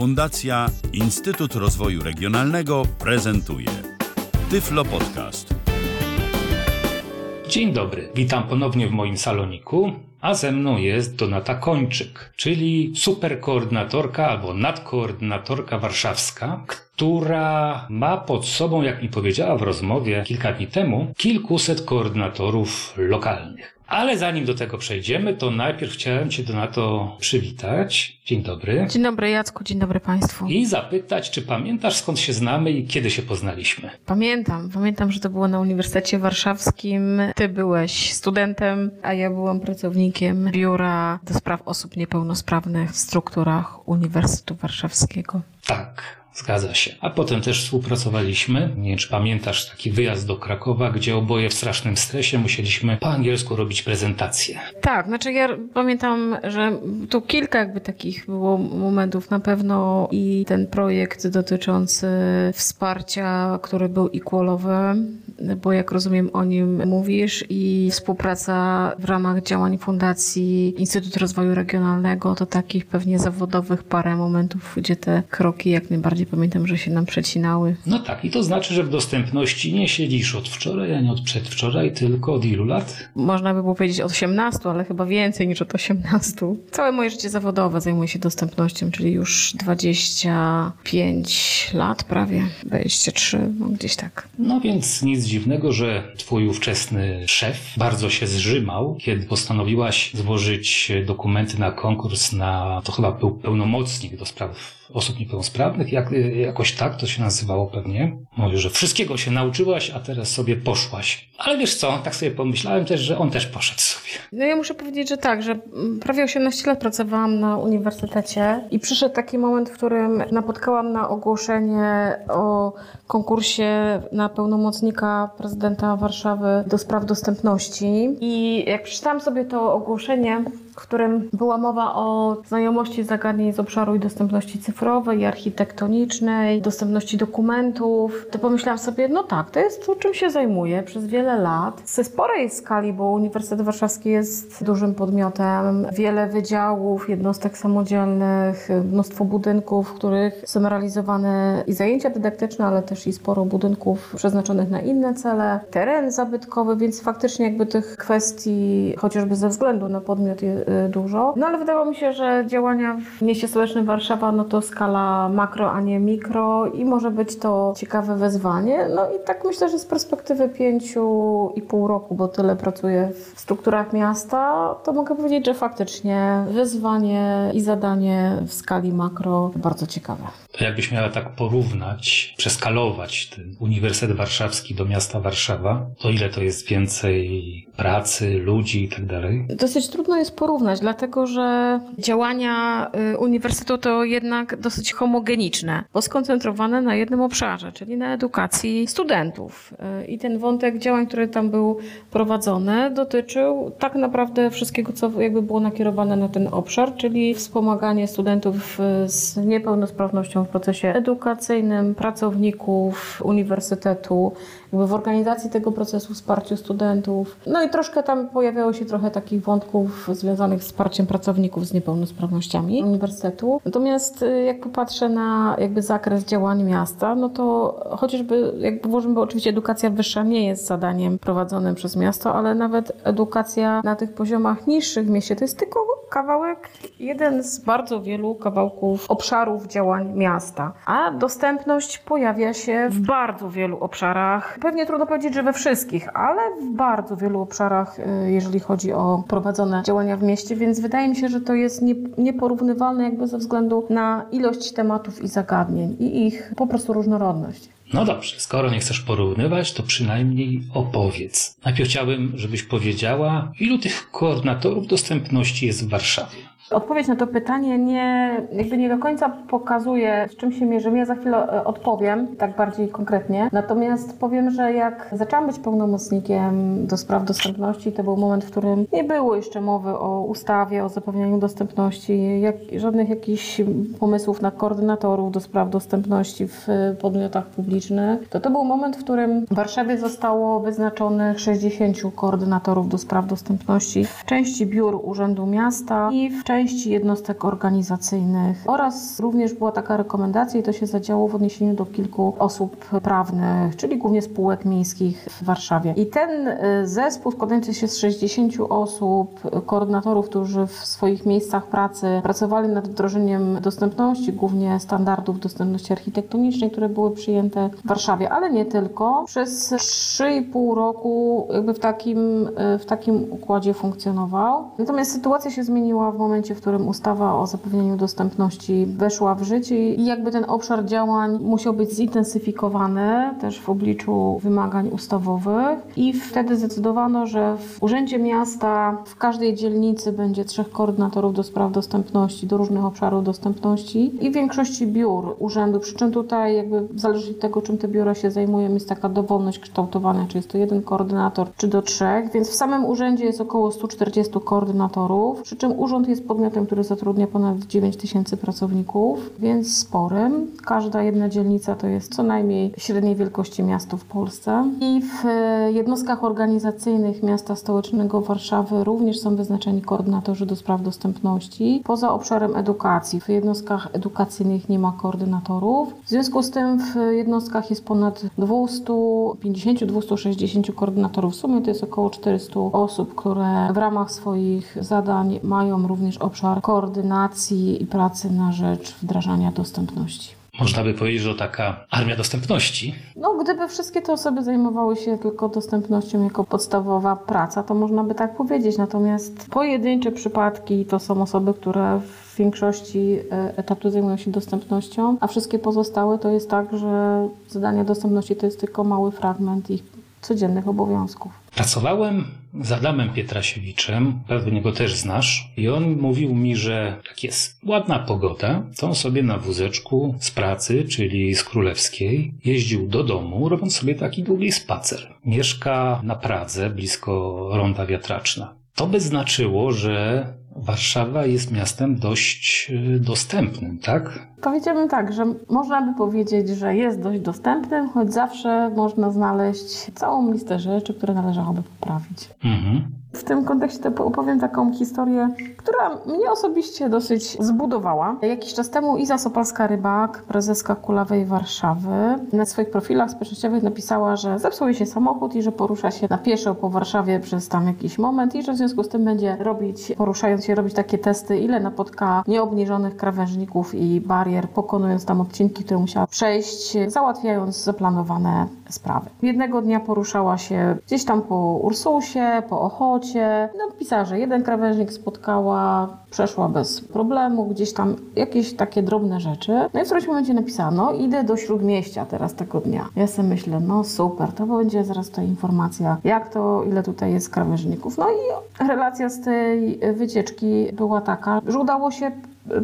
Fundacja Instytut Rozwoju Regionalnego prezentuje Tyflo Podcast. Dzień dobry, witam ponownie w moim saloniku, a ze mną jest Donata Kończyk, czyli superkoordynatorka albo nadkoordynatorka warszawska, która ma pod sobą, jak mi powiedziała w rozmowie kilka dni temu, kilkuset koordynatorów lokalnych. Ale zanim do tego przejdziemy, to najpierw chciałem Cię Donato przywitać. Dzień dobry. Dzień dobry Jacku, dzień dobry Państwu. I zapytać, czy pamiętasz skąd się znamy i kiedy się poznaliśmy? Pamiętam, pamiętam, że to było na Uniwersytecie Warszawskim. Ty byłeś studentem, a ja byłam pracownikiem biura do spraw osób niepełnosprawnych w strukturach Uniwersytetu Warszawskiego. Tak. Zgadza się. A potem też współpracowaliśmy. Nie wiem, czy pamiętasz taki wyjazd do Krakowa, gdzie oboje w strasznym stresie musieliśmy po angielsku robić prezentację. Tak, znaczy ja pamiętam, że tu kilka jakby takich było momentów na pewno i ten projekt dotyczący wsparcia, który był equalowy, bo jak rozumiem o nim mówisz i współpraca w ramach działań Fundacji Instytut Rozwoju Regionalnego, to takich pewnie zawodowych parę momentów, gdzie te kroki jak najbardziej pamiętam, że się nam przecinały. No tak, i to znaczy, że w dostępności nie siedzisz od wczoraj, a nie od przedwczoraj, tylko od ilu lat? Można by było powiedzieć od 18, ale chyba więcej niż od 18. Całe moje życie zawodowe zajmuję się dostępnością, czyli już 25 lat prawie, 23, no gdzieś tak. No więc nic dziwnego, że twój ówczesny szef bardzo się zrzymał, kiedy postanowiłaś złożyć dokumenty na konkurs na, to chyba był pełnomocnik do spraw osób niepełnosprawnych, jak, jakoś tak to się nazywało pewnie. Mówię, że wszystkiego się nauczyłaś, a teraz sobie poszłaś. Ale wiesz co, tak sobie pomyślałem też, że on też poszedł sobie. No ja muszę powiedzieć, że tak, że prawie 18 lat pracowałam na uniwersytecie i przyszedł taki moment, w którym napotkałam na ogłoszenie o konkursie na pełnomocnika prezydenta Warszawy do spraw dostępności i jak przeczytałam sobie to ogłoszenie, w którym była mowa o znajomości zagadnień z obszaru i dostępności cyfrowej i architektonicznej, dostępności dokumentów, to pomyślałam sobie, no tak, to jest to, czym się zajmuję przez wiele lat. Ze sporej skali, bo Uniwersytet Warszawski jest dużym podmiotem, wiele wydziałów, jednostek samodzielnych, mnóstwo budynków, w których są realizowane i zajęcia dydaktyczne, ale też i sporo budynków przeznaczonych na inne cele, teren zabytkowy, więc faktycznie jakby tych kwestii, chociażby ze względu na podmiot dużo. No ale wydawało mi się, że działania w mieście stołecznym Warszawa, no to skala makro, a nie mikro i może być to ciekawe wyzwanie. No i tak myślę, że z perspektywy pięciu i pół roku, bo tyle pracuję w strukturach miasta, to mogę powiedzieć, że faktycznie wyzwanie i zadanie w skali makro bardzo ciekawe. To jakbyś miała tak porównać, przeskalować ten Uniwersytet Warszawski do miasta Warszawa, to ile to jest więcej pracy, ludzi i tak dalej? Dosyć trudno jest porównać, dlatego że działania y, uniwersytetu to jednak dosyć homogeniczne, bo skoncentrowane na jednym obszarze, czyli na edukacji studentów. Y, I ten wątek działań, który tam był prowadzony, dotyczył tak naprawdę wszystkiego, co jakby było nakierowane na ten obszar, czyli wspomaganie studentów y, z niepełnosprawnością w procesie edukacyjnym, pracowników uniwersytetu, jakby w organizacji tego procesu, wsparciu studentów. No i troszkę tam pojawiało się trochę takich wątków związanych z wsparciem pracowników z niepełnosprawnościami uniwersytetu. Natomiast y, jak popatrzę na jakby zakres działań miasta, no to chociażby jakby włożymy, bo oczywiście edukacja wyższa nie jest zadaniem prowadzonym przez miasto, ale nawet edukacja na tych poziomach niższych w mieście to jest tylko kawałek, jeden z bardzo wielu kawałków obszarów działań miasta. A dostępność pojawia się w bardzo wielu obszarach. Pewnie trudno powiedzieć, że we wszystkich, ale w bardzo wielu obszarach, y, jeżeli chodzi o prowadzone działania w mieście, więc wydaje mi się, że to jest nieporównywalne jakby ze względu na ilość tematów i zagadnień i ich po prostu różnorodność. No dobrze, skoro nie chcesz porównywać, to przynajmniej opowiedz. Najpierw chciałbym, żebyś powiedziała, ilu tych koordynatorów dostępności jest w Warszawie. Odpowiedź na to pytanie nie, jakby nie do końca pokazuje, z czym się mierzymy. Ja za chwilę e, odpowiem, tak bardziej konkretnie. Natomiast powiem, że jak zaczęłam być pełnomocnikiem do spraw dostępności, to był moment, w którym nie było jeszcze mowy o ustawie, o zapewnianiu dostępności, jak, żadnych jakichś pomysłów na koordynatorów do spraw dostępności w podmiotach publicznych. To to był moment, w którym w Warszawie zostało wyznaczonych 60 koordynatorów do spraw dostępności w części biur Urzędu Miasta i w części części jednostek organizacyjnych oraz również była taka rekomendacja i to się zadziało w odniesieniu do kilku osób prawnych, czyli głównie spółek miejskich w Warszawie. I ten y, zespół składający się z 60 osób, koordynatorów, którzy w swoich miejscach pracy pracowali nad wdrożeniem dostępności, głównie standardów dostępności architektonicznej, które były przyjęte w Warszawie, ale nie tylko. Przez 3,5 roku jakby w takim, y, w takim układzie funkcjonował. Natomiast sytuacja się zmieniła w momencie, w którym ustawa o zapewnieniu dostępności weszła w życie i jakby ten obszar działań musiał być zintensyfikowany też w obliczu wymagań ustawowych. I wtedy zdecydowano, że w Urzędzie Miasta w każdej dzielnicy będzie trzech koordynatorów do spraw dostępności, do różnych obszarów dostępności i w większości biur urzędu, przy czym tutaj jakby zależy od tego, czym te biura się zajmują, jest taka dowolność kształtowania, czy jest to jeden koordynator, czy do trzech, więc w samym urzędzie jest około 140 koordynatorów, przy czym urząd jest podmiotem, który zatrudnia ponad 9 tysięcy pracowników, więc sporym. Każda jedna dzielnica to jest co najmniej średniej wielkości miasto w Polsce. I w e, jednostkach organizacyjnych miasta stołecznego Warszawy również są wyznaczeni koordynatorzy do spraw dostępności. Poza obszarem edukacji, w jednostkach edukacyjnych nie ma koordynatorów. W związku z tym w jednostkach jest ponad 250-260 koordynatorów. W sumie to jest około 400 osób, które w ramach swoich zadań mają również obszar koordynacji i pracy na rzecz wdrażania dostępności. Można by powiedzieć, że taka armia dostępności. No, gdyby wszystkie te osoby zajmowały się tylko dostępnością jako podstawowa praca, to można by tak powiedzieć. Natomiast pojedyncze przypadki to są osoby, które w większości e, etatu zajmują się dostępnością, a wszystkie pozostałe to jest tak, że zadania dostępności to jest tylko mały fragment ich codziennych obowiązków. Pracowałem z Adamem Pietrasiewiczem, pewnie go też znasz, i on mówił mi, że jak jest ładna pogoda, to on sobie na wózeczku z pracy, czyli z Królewskiej, jeździł do domu, robiąc sobie taki długi spacer. Mieszka na Pradze, blisko Ronda Wiatraczna. To by znaczyło, że Warszawa jest miastem dość y, dostępnym, tak? Powiedziałbym tak, że można by powiedzieć, że jest dość dostępnym, choć zawsze można znaleźć całą listę rzeczy, które należałoby poprawić. Mhm. W tym kontekście opowiem taką historię, która mnie osobiście dosyć zbudowała. Jakiś czas temu Iza Sopalska-Rybak, prezeska Kulawej Warszawy, na swoich profilach społecznościowych napisała, że zepsuł jej się samochód i że porusza się na pieszo po Warszawie przez tam jakiś moment i że w związku z tym będzie robić, poruszając się, robić takie testy, ile napotka nieobniżonych krawężników i barier, pokonując tam odcinki, które musiała przejść, załatwiając zaplanowane sprawy. Jednego dnia poruszała się gdzieś tam po Ursusie, po Ochocie. No, że jeden krawężnik spotkała, przeszła bez problemu, gdzieś tam jakieś takie drobne rzeczy. No i w którymś momencie napisała, no idę do Śródmieścia teraz tego dnia. Ja sobie myślę, no super, to będzie zaraz ta informacja, jak to, ile tutaj jest krawężników. No i relacja z tej wycieczki była taka, że udało się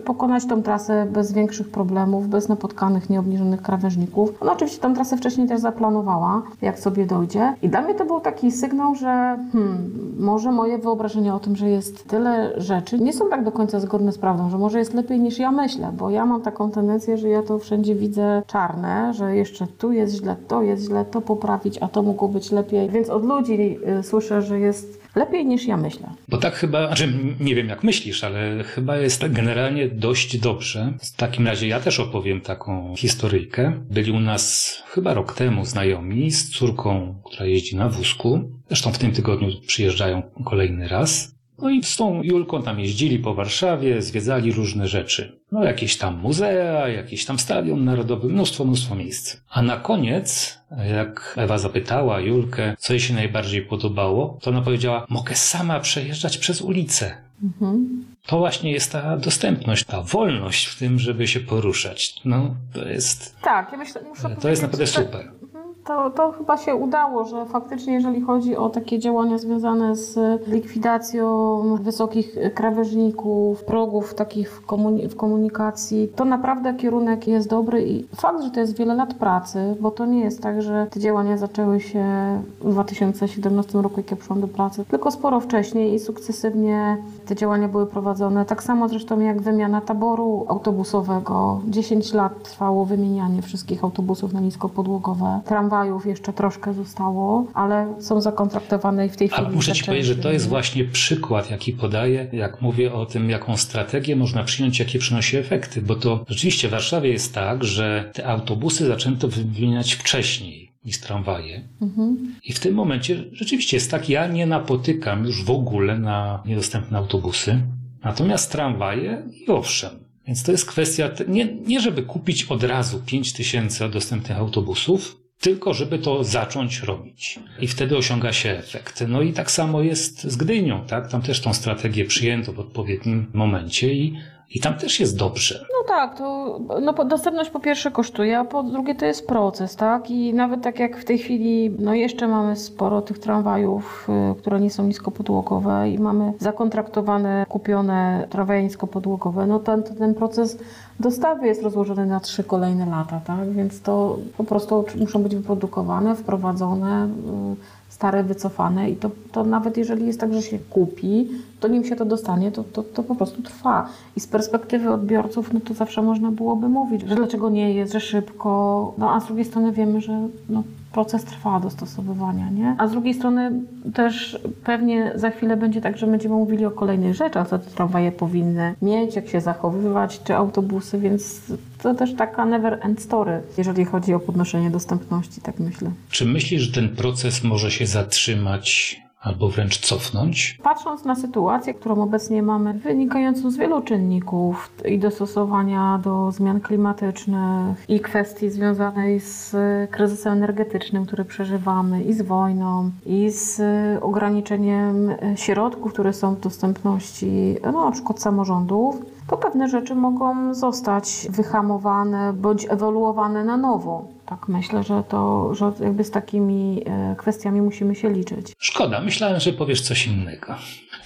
pokonać tą trasę bez większych problemów, bez napotkanych, nieobniżonych krawężników. Ona oczywiście tą trasę wcześniej też zaplanowała, jak sobie dojdzie. I dla mnie to był taki sygnał, że hmm, może moje wyobrażenia o tym, że jest tyle rzeczy, nie są tak do końca zgodne z prawdą, że może jest lepiej niż ja myślę, bo ja mam taką tendencję, że ja to wszędzie widzę czarne, że jeszcze tu jest źle, to jest źle, to poprawić, a to mogło być lepiej. Więc od ludzi y, słyszę, że jest lepiej niż ja myślę. Bo tak chyba, znaczy nie wiem jak myślisz, ale chyba jest tak generalnie dość dobrze. W takim razie ja też opowiem taką historyjkę. Byli u nas chyba rok temu znajomi z córką, która jeździ na wózku. Zresztą w tym tygodniu przyjeżdżają kolejny raz. No i z tą Julką tam jeździli po Warszawie, zwiedzali różne rzeczy. No jakieś tam muzea, jakieś tam stadion narodowy, mnóstwo, mnóstwo miejsc. A na koniec, jak Ewa zapytała Julkę, co jej się najbardziej podobało, to ona powiedziała, mogę sama przejeżdżać przez ulicę. Mhm. To właśnie jest ta dostępność, ta wolność w tym, żeby się poruszać. No, to jest, Tak, ja myślę, muszę to jest naprawdę super. To, to chyba się udało, że faktycznie jeżeli chodzi o takie działania związane z likwidacją wysokich krawężników, progów takich w, w komunikacji, to naprawdę kierunek jest dobry i fakt, że to jest wiele lat pracy, bo to nie jest tak, że te działania zaczęły się w 2017 roku, jak ja przyszłam do pracy, tylko sporo wcześniej i sukcesywnie te działania były prowadzone. Tak samo zresztą jak wymiana taboru autobusowego. 10 lat trwało wymienianie wszystkich autobusów na niskopodłogowe. Tramwaje tramwajów jeszcze troszkę zostało, ale są zakontraktowane i w tej A chwili. muszę Ci powiedzieć, że to jest właśnie przykład, jaki podaję, jak mówię o tym, jaką strategię można przyjąć, jakie przynosi efekty, bo to rzeczywiście w Warszawie jest tak, że te autobusy zaczęto wymieniać wcześniej niż tramwaje. Mhm. I w tym momencie rzeczywiście jest tak, ja nie napotykam już w ogóle na niedostępne autobusy, natomiast tramwaje i owszem. Więc to jest kwestia, nie, nie żeby kupić od razu 5 tysięcy dostępnych autobusów, tylko żeby to zacząć robić. I wtedy osiąga się efekt. No i tak samo jest z Gdynią, tak? Tam też tą strategię przyjęto w odpowiednim momencie i, i tam też jest dobrze. No tak, to no, dostępność po pierwsze kosztuje, a po drugie to jest proces, tak? I nawet tak jak w tej chwili, no jeszcze mamy sporo tych tramwajów, y, które nie są niskopodłogowe i mamy zakontraktowane, kupione tramwaje niskopodłogowe, no ten, ten proces dostawy jest rozłożony na trzy kolejne lata, tak? Więc to po prostu muszą być wyprodukowane, wprowadzone, y, stare, wycofane i to, to nawet jeżeli jest tak, że się kupi, to nim się to dostanie, to, to, to po prostu trwa. I z perspektywy odbiorców, no to zawsze można byłoby mówić, że dlaczego nie jest, że szybko, no a z drugiej strony wiemy, że no, proces trwa dostosowywania, nie? A z drugiej strony też pewnie za chwilę będzie tak, że będziemy mówili o kolejnych rzeczach, co te tramwaje powinny mieć, jak się zachowywać, czy autobusy, więc to też taka never end story, jeżeli chodzi o podnoszenie dostępności, tak myślę. Czy myślisz, że ten proces może się zatrzymać albo wręcz cofnąć? Patrząc na sytuację, którą obecnie mamy, wynikającą z wielu czynników i dostosowania do zmian klimatycznych i kwestii związanej z kryzysem energetycznym, który przeżywamy, i z wojną, i z ograniczeniem środków, które są w dostępności, no, na przykład samorządów, to pewne rzeczy mogą zostać wyhamowane bądź ewoluowane na nowo. Tak myślę, że to, że jakby z takimi e, kwestiami musimy się liczyć. Szkoda, myślałem, że powiesz coś innego.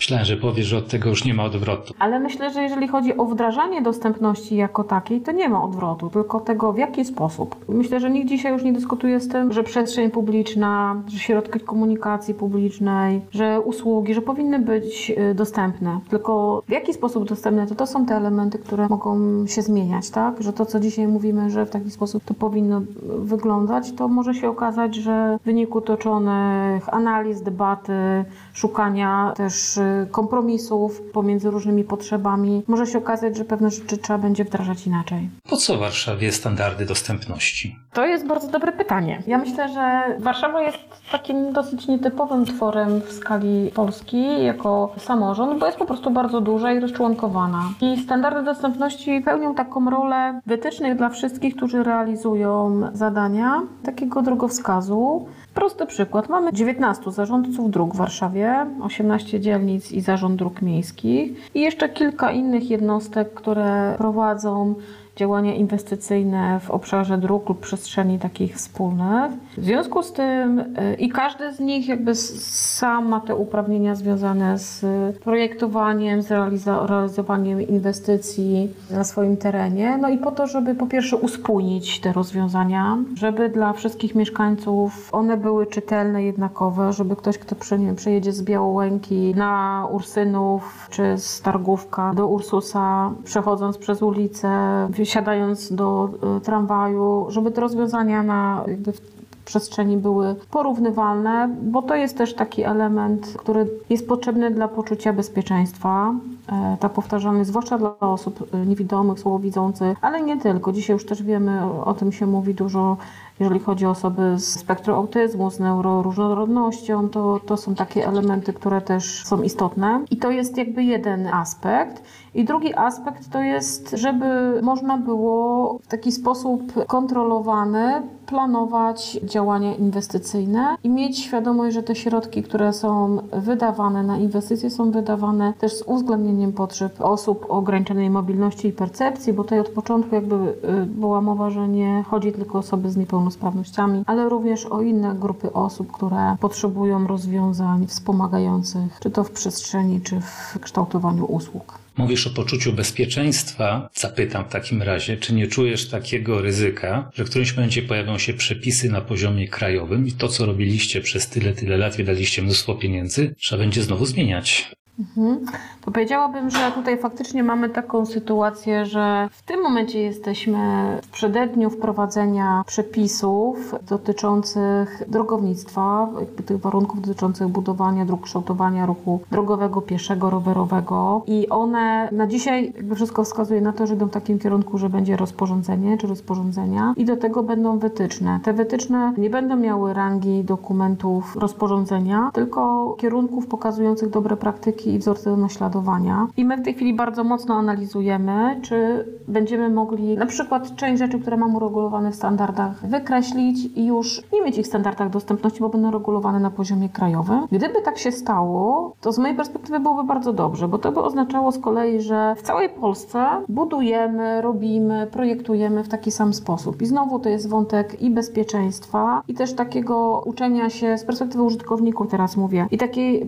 Myślałem, że powiesz, że od tego już nie ma odwrotu. Ale myślę, że jeżeli chodzi o wdrażanie dostępności jako takiej, to nie ma odwrotu, tylko tego w jaki sposób. Myślę, że nikt dzisiaj już nie dyskutuje z tym, że przestrzeń publiczna, że środki komunikacji publicznej, że usługi, że powinny być y, dostępne. Tylko w jaki sposób dostępne, to to są te elementy, które mogą się zmieniać, tak? Że to, co dzisiaj mówimy, że w taki sposób to powinno wyglądać, to może się okazać, że w wyniku toczonych analiz, debaty, szukania też y, kompromisów pomiędzy różnymi potrzebami, może się okazać, że pewne rzeczy trzeba będzie wdrażać inaczej. Po co w Warszawie standardy dostępności? To jest bardzo dobre pytanie. Ja myślę, że Warszawa jest takim dosyć nietypowym tworem w skali Polski jako samorząd, bo jest po prostu bardzo duża i rozczłonkowana. I standardy dostępności pełnią taką rolę wytycznych dla wszystkich, którzy realizują zadania, takiego drogowskazu. Prosty przykład. Mamy 19 zarządców dróg w Warszawie, 18 dzielnic i zarząd dróg miejskich i jeszcze kilka innych jednostek, które prowadzą działania inwestycyjne w obszarze dróg lub przestrzeni takich wspólnych. W związku z tym y, i każdy z nich jakby sam ma te uprawnienia związane z projektowaniem, z realizowaniem inwestycji na swoim terenie. No i po to, żeby po pierwsze uspójnić te rozwiązania, żeby dla wszystkich mieszkańców one były czytelne, jednakowe, żeby ktoś, kto przyjedzie z Białołęki na Ursynów czy z Targówka do Ursusa, przechodząc przez ulicę, wsiadając do y, tramwaju, żeby te rozwiązania na jakby w przestrzeni były porównywalne, bo to jest też taki element, który jest potrzebny dla poczucia bezpieczeństwa. E, Ta powtarzalność, zwłaszcza dla osób e, niewidomych, słabowidzących, ale nie tylko. Dzisiaj już też wiemy, o tym się mówi dużo, jeżeli chodzi o osoby z spektrum autyzmu, z neuroróżnorodnością, to, to są takie elementy, które też są istotne. I to jest jakby jeden aspekt. I drugi aspekt to jest, żeby można było w taki sposób kontrolowany planować działania inwestycyjne i mieć świadomość, że te środki, które są wydawane na inwestycje, są wydawane też z uwzględnieniem potrzeb osób o ograniczonej mobilności i percepcji, bo tutaj od początku jakby y, była mowa, że nie chodzi tylko o osoby z niepełnosprawnościami, ale również o inne grupy osób, które potrzebują rozwiązań wspomagających, czy to w przestrzeni, czy w kształtowaniu usług. Mówisz o poczuciu bezpieczeństwa. Zapytam w takim razie, czy nie czujesz takiego ryzyka, że w którymś momencie pojawią się przepisy na poziomie krajowym i to, co robiliście przez tyle, tyle lat, wydaliście mnóstwo pieniędzy, trzeba będzie znowu zmieniać. Mhm. To powiedziałabym, że tutaj faktycznie mamy taką sytuację, że w tym momencie jesteśmy w przededniu wprowadzenia przepisów dotyczących drogownictwa, jakby tych warunków dotyczących budowania dróg, kształtowania ruchu drogowego, pieszego, rowerowego i one na dzisiaj jakby wszystko wskazuje na to, że idą w takim kierunku, że będzie rozporządzenie czy rozporządzenia i do tego będą wytyczne. Te wytyczne nie będą miały rangi dokumentów rozporządzenia, tylko kierunków pokazujących dobre praktyki i wzorce do naśladowania. I my w tej chwili bardzo mocno analizujemy, czy będziemy mogli na przykład część rzeczy, które mamy uregulowane w standardach, wykreślić i już nie mieć ich w standardach dostępności, bo będą regulowane na poziomie krajowym. Gdyby tak się stało, to z mojej perspektywy byłoby bardzo dobrze, bo to by oznaczało z kolei, że w całej Polsce budujemy, robimy, projektujemy w taki sam sposób. I znowu to jest wątek i bezpieczeństwa, i też takiego uczenia się z perspektywy użytkowników, teraz mówię, i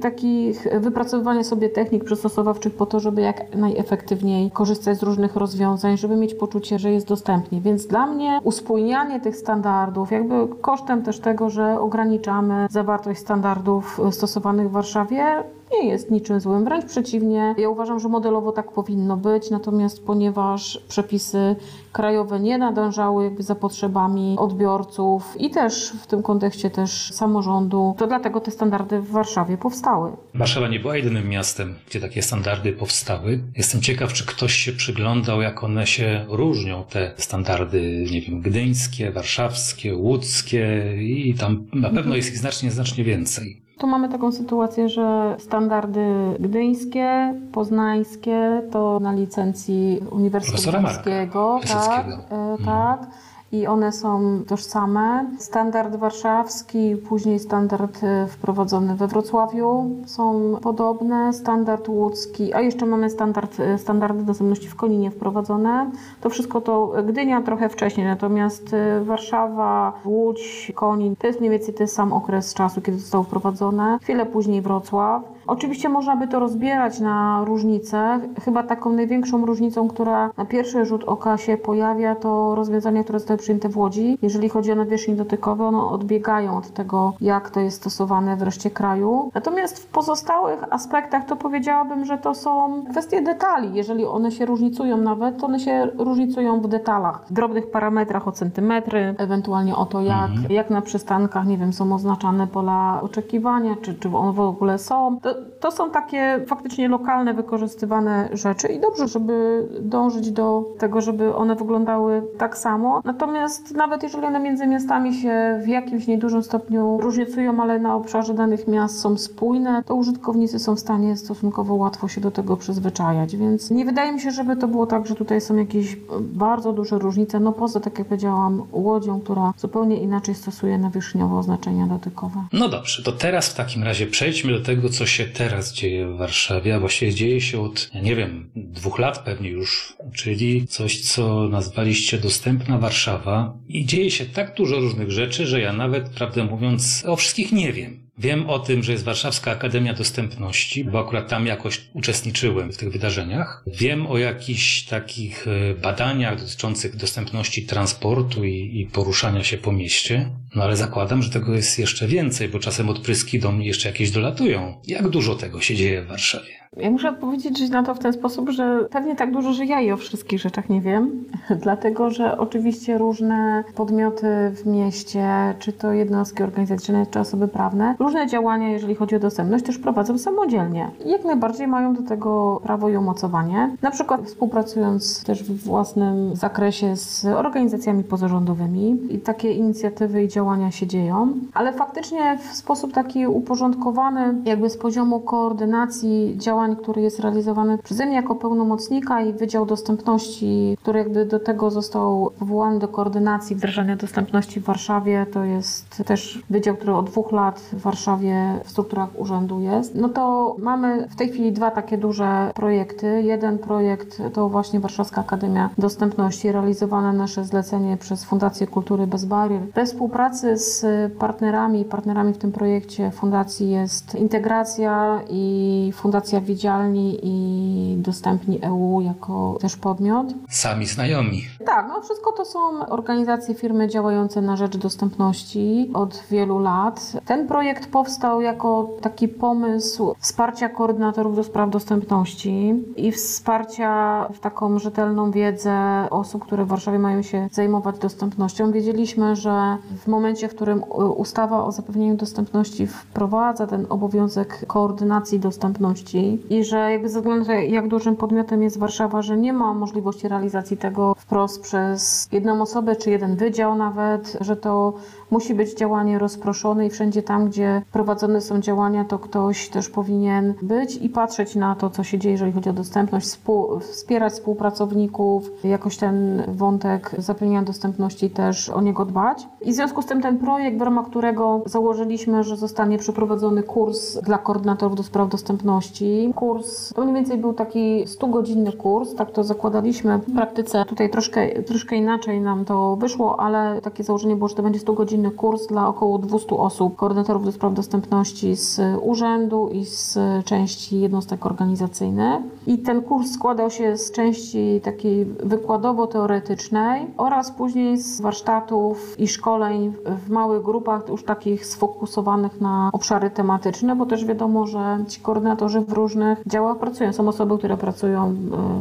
takich wypracowywania sobie technik przystosowawczych po to, żeby jak najefektywniej korzystać z różnych rozwiązań, żeby mieć poczucie, że jest dostępnie. Więc dla mnie uspójnianie tych standardów, jakby kosztem też tego, że ograniczamy zawartość standardów stosowanych w Warszawie, nie jest niczym złym, wręcz przeciwnie. Ja uważam, że modelowo tak powinno być, natomiast ponieważ przepisy krajowe nie nadążały jakby za potrzebami odbiorców i też w tym kontekście też samorządu, to dlatego te standardy w Warszawie powstały. Warszawa nie była jedynym miastem, gdzie takie standardy powstały. Jestem ciekaw, czy ktoś się przyglądał, jak one się różnią, te standardy, nie wiem, gdyńskie, warszawskie, łódzkie i tam na pewno jest ich znacznie, znacznie więcej. Tu mamy taką sytuację, że standardy gdyńskie, poznańskie to na licencji Uniwersytetu Profesora Marka Polskiego. Tak, Piaseckiego. e, tak. I one są tożsame. Standard warszawski, później standard e, wprowadzony we Wrocławiu są podobne. Standard łódzki, a jeszcze mamy standard, e, standardy dostępności w Koninie wprowadzone. To wszystko to Gdynia trochę wcześniej, natomiast e, Warszawa, Łódź, Konin to jest mniej więcej ten sam okres czasu, kiedy zostało wprowadzone. Chwilę później Wrocław. Oczywiście można by to rozbierać na różnice. Chyba taką największą różnicą, która na pierwszy rzut oka się pojawia, to rozwiązania, które zostały przyjęte w Łodzi. Jeżeli chodzi o nawierzchnie dotykowe, one odbiegają od tego, jak to jest stosowane w reszcie kraju. Natomiast w pozostałych aspektach to powiedziałabym, że to są kwestie detali. Jeżeli one się różnicują nawet, to one się różnicują w detalach, w drobnych parametrach o centymetry, ewentualnie o to, jak, jak na przystankach, nie wiem, są oznaczane pola oczekiwania, czy, czy one w ogóle są. To, to są takie faktycznie lokalne, wykorzystywane rzeczy i dobrze, żeby dążyć do tego, żeby one wyglądały tak samo. Natomiast nawet jeżeli one między miastami się w jakimś niedużym stopniu różnicują, ale na obszarze danych miast są spójne, to użytkownicy są w stanie stosunkowo łatwo się do tego przyzwyczajać. Więc nie wydaje mi się, żeby to było tak, że tutaj są jakieś bardzo duże różnice. No poza, tak jak powiedziałam, łodzią, która zupełnie inaczej stosuje nawierzchniowo oznaczenia dotykowe. No dobrze, to teraz w takim razie przejdźmy do tego, co się teraz dzieje w Warszawie, a właściwie dzieje się od, nie wiem, dwóch lat pewnie już, czyli coś, co nazwaliście Dostępna Warszawa i dzieje się tak dużo różnych rzeczy, że ja nawet, prawdę mówiąc, o wszystkich nie wiem. Wiem o tym, że jest Warszawska Akademia Dostępności, bo akurat tam jakoś uczestniczyłem w tych wydarzeniach. Wiem o jakichś takich e, badaniach dotyczących dostępności transportu i, i poruszania się po mieście. No ale zakładam, że tego jest jeszcze więcej, bo czasem odpryski do mnie jeszcze jakieś dolatują. Jak dużo tego się dzieje w Warszawie? Ja muszę odpowiedzieć że na to w ten sposób, że pewnie tak dużo, że ja i o wszystkich rzeczach nie wiem, dlatego że oczywiście różne podmioty w mieście, czy to jednostki organizacyjne, czy osoby prawne, różne działania, jeżeli chodzi o dostępność, też prowadzą samodzielnie. I jak najbardziej mają do tego prawo i umocowanie. Na przykład współpracując też w własnym zakresie z organizacjami pozarządowymi i takie inicjatywy i działania się dzieją, ale faktycznie w sposób taki uporządkowany, jakby z poziomu koordynacji działań, który jest realizowany przeze mnie jako pełnomocnika i Wydział Dostępności, który jakby do tego został powołany do koordynacji wdrażania dostępności w Warszawie. To jest też wydział, który od dwóch lat w Warszawie w strukturach urzędu jest. No to mamy w tej chwili dwa takie duże projekty. Jeden projekt to właśnie Warszawska Akademia Dostępności, realizowane nasze zlecenie przez Fundację Kultury Bez Barier. We współpracy z partnerami, partnerami w tym projekcie fundacji jest Integracja i Fundacja Widzialni i Dostępni EU jako też podmiot. Sami znajomi. Tak, no wszystko to są organizacje, firmy działające na rzecz dostępności od wielu lat. Ten projekt projekt powstał jako taki pomysł wsparcia koordynatorów do spraw dostępności i wsparcia w taką rzetelną wiedzę osób, które w Warszawie mają się zajmować dostępnością. Wiedzieliśmy, że w momencie, w którym ustawa o zapewnieniu dostępności wprowadza ten obowiązek koordynacji dostępności i że jakby ze względu na jak dużym podmiotem jest Warszawa, że nie ma możliwości realizacji tego wprost przez jedną osobę czy jeden wydział nawet, że to musi być działanie rozproszone i wszędzie tam, gdzie prowadzone są działania, to ktoś też powinien być i patrzeć na to, co się dzieje, jeżeli chodzi o dostępność, wspierać współpracowników, jakoś ten wątek zapewnienia dostępności też o niego dbać. I w związku z tym ten projekt, w ramach którego założyliśmy, że zostanie przeprowadzony kurs dla koordynatorów do spraw dostępności. Kurs to mniej więcej był taki 100-godzinny kurs, tak to zakładaliśmy w praktyce. Tutaj troszkę, troszkę inaczej nam to wyszło, ale takie założenie było, że to będzie 100 godzin kurs dla około 200 osób, koordynatorów do spraw dostępności z urzędu i z części jednostek organizacyjnych. I ten kurs składał się z części takiej wykładowo-teoretycznej oraz później z warsztatów i szkoleń w małych grupach, już takich sfokusowanych na obszary tematyczne, bo też wiadomo, że ci koordynatorzy w różnych działach pracują. Są osoby, które pracują e,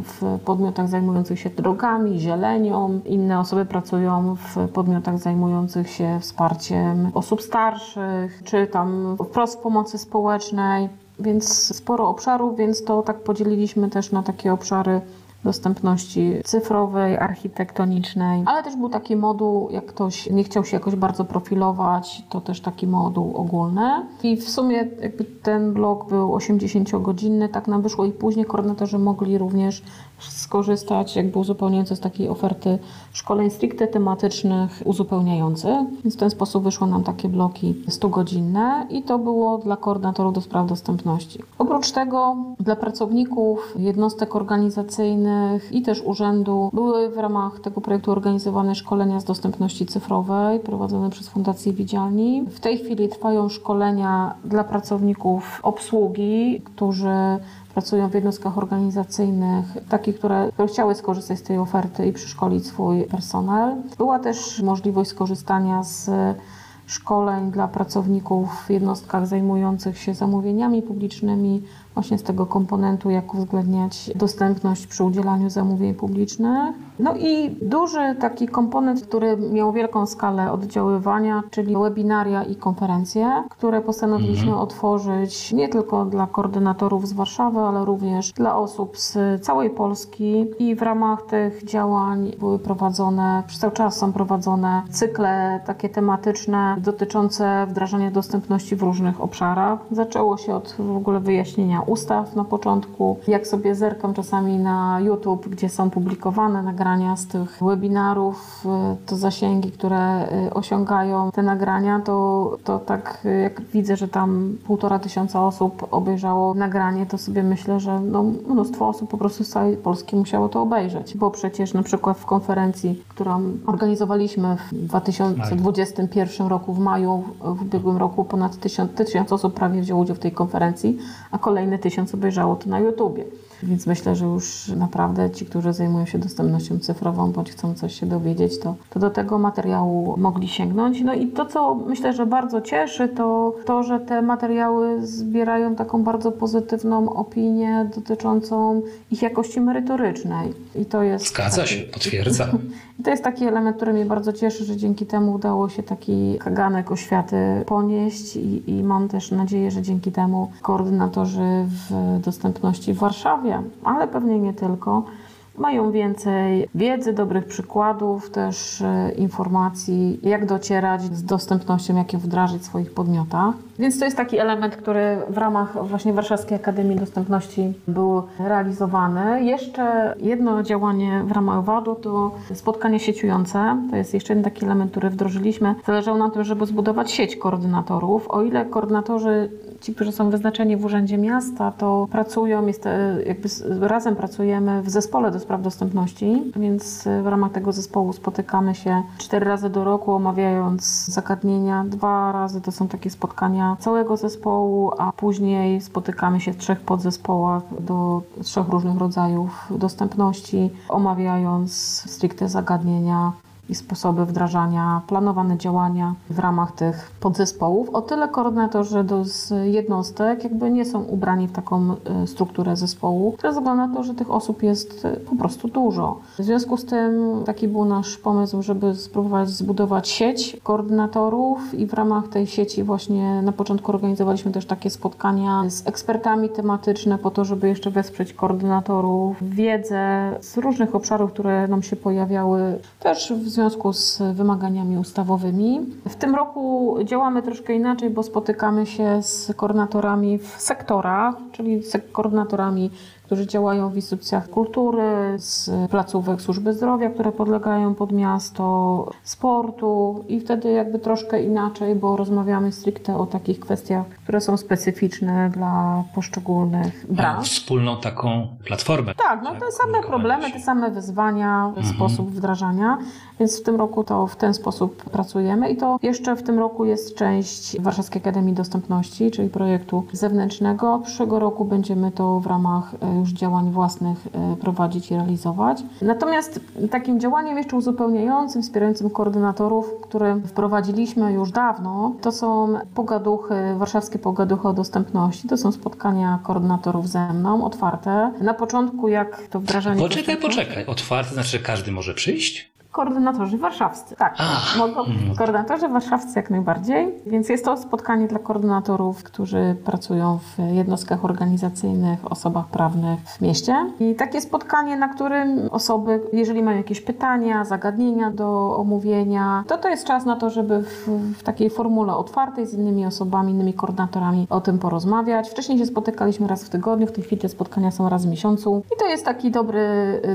w podmiotach zajmujących się drogami, zielenią, inne osoby pracują w podmiotach zajmujących się wsparciem osób starszych, czy tam wprost pomocy społecznej, więc sporo obszarów, więc to tak podzieliliśmy też na takie obszary dostępności cyfrowej, architektonicznej, ale też był taki moduł, jak ktoś nie chciał się jakoś bardzo profilować, to też taki moduł ogólny. I w sumie ten blok był 80-godzinny, tak nam wyszło i później koordynatorzy mogli również skorzystać jakby uzupełniająco z takiej oferty szkoleń stricte tematycznych uzupełniających. Więc w ten sposób wyszło nam takie bloki 100-godzinne i to było dla koordynatorów do spraw dostępności. Oprócz tego dla pracowników jednostek organizacyjnych i też urzędu były w ramach tego projektu organizowane szkolenia z dostępności cyfrowej prowadzone przez Fundację Widzialni. W tej chwili trwają szkolenia dla pracowników obsługi, którzy pracują w jednostkach organizacyjnych, takich, które, które chciały skorzystać z tej oferty i przeszkolić swój personel. Była też możliwość skorzystania z szkoleń dla pracowników w jednostkach zajmujących się zamówieniami publicznymi, właśnie z tego komponentu, jak uwzględniać dostępność przy udzielaniu zamówień publicznych. No i duży taki komponent, który miał wielką skalę oddziaływania, czyli webinaria i konferencje, które postanowiliśmy mhm. otworzyć nie tylko dla koordynatorów z Warszawy, ale również dla osób z całej Polski. I w ramach tych działań były prowadzone, przez cały czas są prowadzone cykle takie tematyczne dotyczące wdrażania dostępności w różnych obszarach. Zaczęło się od w ogóle wyjaśnienia ustaw na początku. Jak sobie zerkam czasami na YouTube, gdzie są publikowane nagrania z tych webinarów, y, to zasięgi, które y, osiągają te nagrania, to, to tak y, jak widzę, że tam półtora tysiąca osób obejrzało nagranie, to sobie myślę, że no, mnóstwo osób po prostu z całej Polski musiało to obejrzeć. Bo przecież na przykład w konferencji, którą organizowaliśmy w 2021 roku w maju, w ubiegłym roku ponad tysiąc, tysiąc osób prawie wzięło udział w tej konferencji, a kolejne kolejne tysiąc obejrzało to na YouTubie. Więc myślę, że już naprawdę ci, którzy zajmują się dostępnością cyfrową bądź chcą coś się dowiedzieć, to, to do tego materiału mogli sięgnąć. No i to, co myślę, że bardzo cieszy, to to, że te materiały zbierają taką bardzo pozytywną opinię dotyczącą ich jakości merytorycznej. I to jest. Zgadza taki, się, potwierdzam. I to jest taki element, który mnie bardzo cieszy, że dzięki temu udało się taki kaganek oświaty ponieść i, i mam też nadzieję, że dzięki temu koordynatorzy w dostępności w Warszawie, ale pewnie nie tylko, mają więcej wiedzy, dobrych przykładów, też e, informacji, jak docierać z dostępnością, jak ją wdrażać w swoich podmiotach. Więc to jest taki element, który w ramach właśnie Warszawskiej Akademii Dostępności był realizowany. Jeszcze jedno działanie w ramach WAD-u to spotkania sieciujące. To jest jeszcze jeden taki element, który wdrożyliśmy. Zależało na tym, żeby zbudować sieć koordynatorów. O ile koordynatorzy ci, którzy są wyznaczeni w Urzędzie Miasta, to pracują, jest, e, jakby razem pracujemy w zespole do spraw dostępności, więc w ramach tego zespołu spotykamy się cztery razy do roku, omawiając zagadnienia. Dwa razy to są takie spotkania całego zespołu, a później spotykamy się w trzech podzespołach do trzech różnych rodzajów dostępności, omawiając stricte zagadnienia i sposoby wdrażania, planowane działania w ramach tych podzespołów. O tyle koordynatorzy do, z jednostek jakby nie są ubrani w taką y, strukturę zespołu, ze względu na to, że tych osób jest y, po prostu dużo. W związku z tym taki był nasz pomysł, żeby spróbować zbudować sieć koordynatorów i w ramach tej sieci właśnie na początku organizowaliśmy też takie spotkania z ekspertami tematyczne po to, żeby jeszcze wesprzeć koordynatorów, wiedzę z różnych obszarów, które nam się pojawiały też w związku z wymaganiami ustawowymi. W tym roku działamy troszkę inaczej, bo spotykamy się z koordynatorami w sektorach, czyli z koordynatorami którzy działają w instytucjach kultury, z placówek służby zdrowia, które podlegają pod miasto, sportu i wtedy jakby troszkę inaczej, bo rozmawiamy stricte o takich kwestiach, które są specyficzne dla poszczególnych branż. Wspólną taką platformę. Tak, no tak, te same problemy, te same wyzwania, mhm. sposób wdrażania, więc w tym roku to w ten sposób pracujemy i to jeszcze w tym roku jest część Warszawskiej Akademii Dostępności, czyli projektu zewnętrznego. Przyszłego roku będziemy to w ramach e, już działań własnych e, prowadzić i realizować. Natomiast takim działaniem jeszcze uzupełniającym, wspierającym koordynatorów, które wprowadziliśmy już dawno, to są pogaduchy, warszawskie pogaduchy o dostępności. To są spotkania koordynatorów ze mną, otwarte. Na początku, jak to wdrażanie... Poczekaj, poczekaj. Otwarte znaczy, że każdy może przyjść? Koordynatorzy warszawscy, tak. mogą, mhm. koordynatorzy warszawscy jak najbardziej. Więc jest to spotkanie dla koordynatorów, którzy pracują w jednostkach organizacyjnych, osobach prawnych w mieście. I takie spotkanie, na którym osoby, jeżeli mają jakieś pytania, zagadnienia do omówienia, to to jest czas na to, żeby w, w takiej formule otwartej z innymi osobami, innymi koordynatorami o tym porozmawiać. Wcześniej się spotykaliśmy raz w tygodniu, w tej chwili te spotkania są raz w miesiącu. I to jest taki dobry,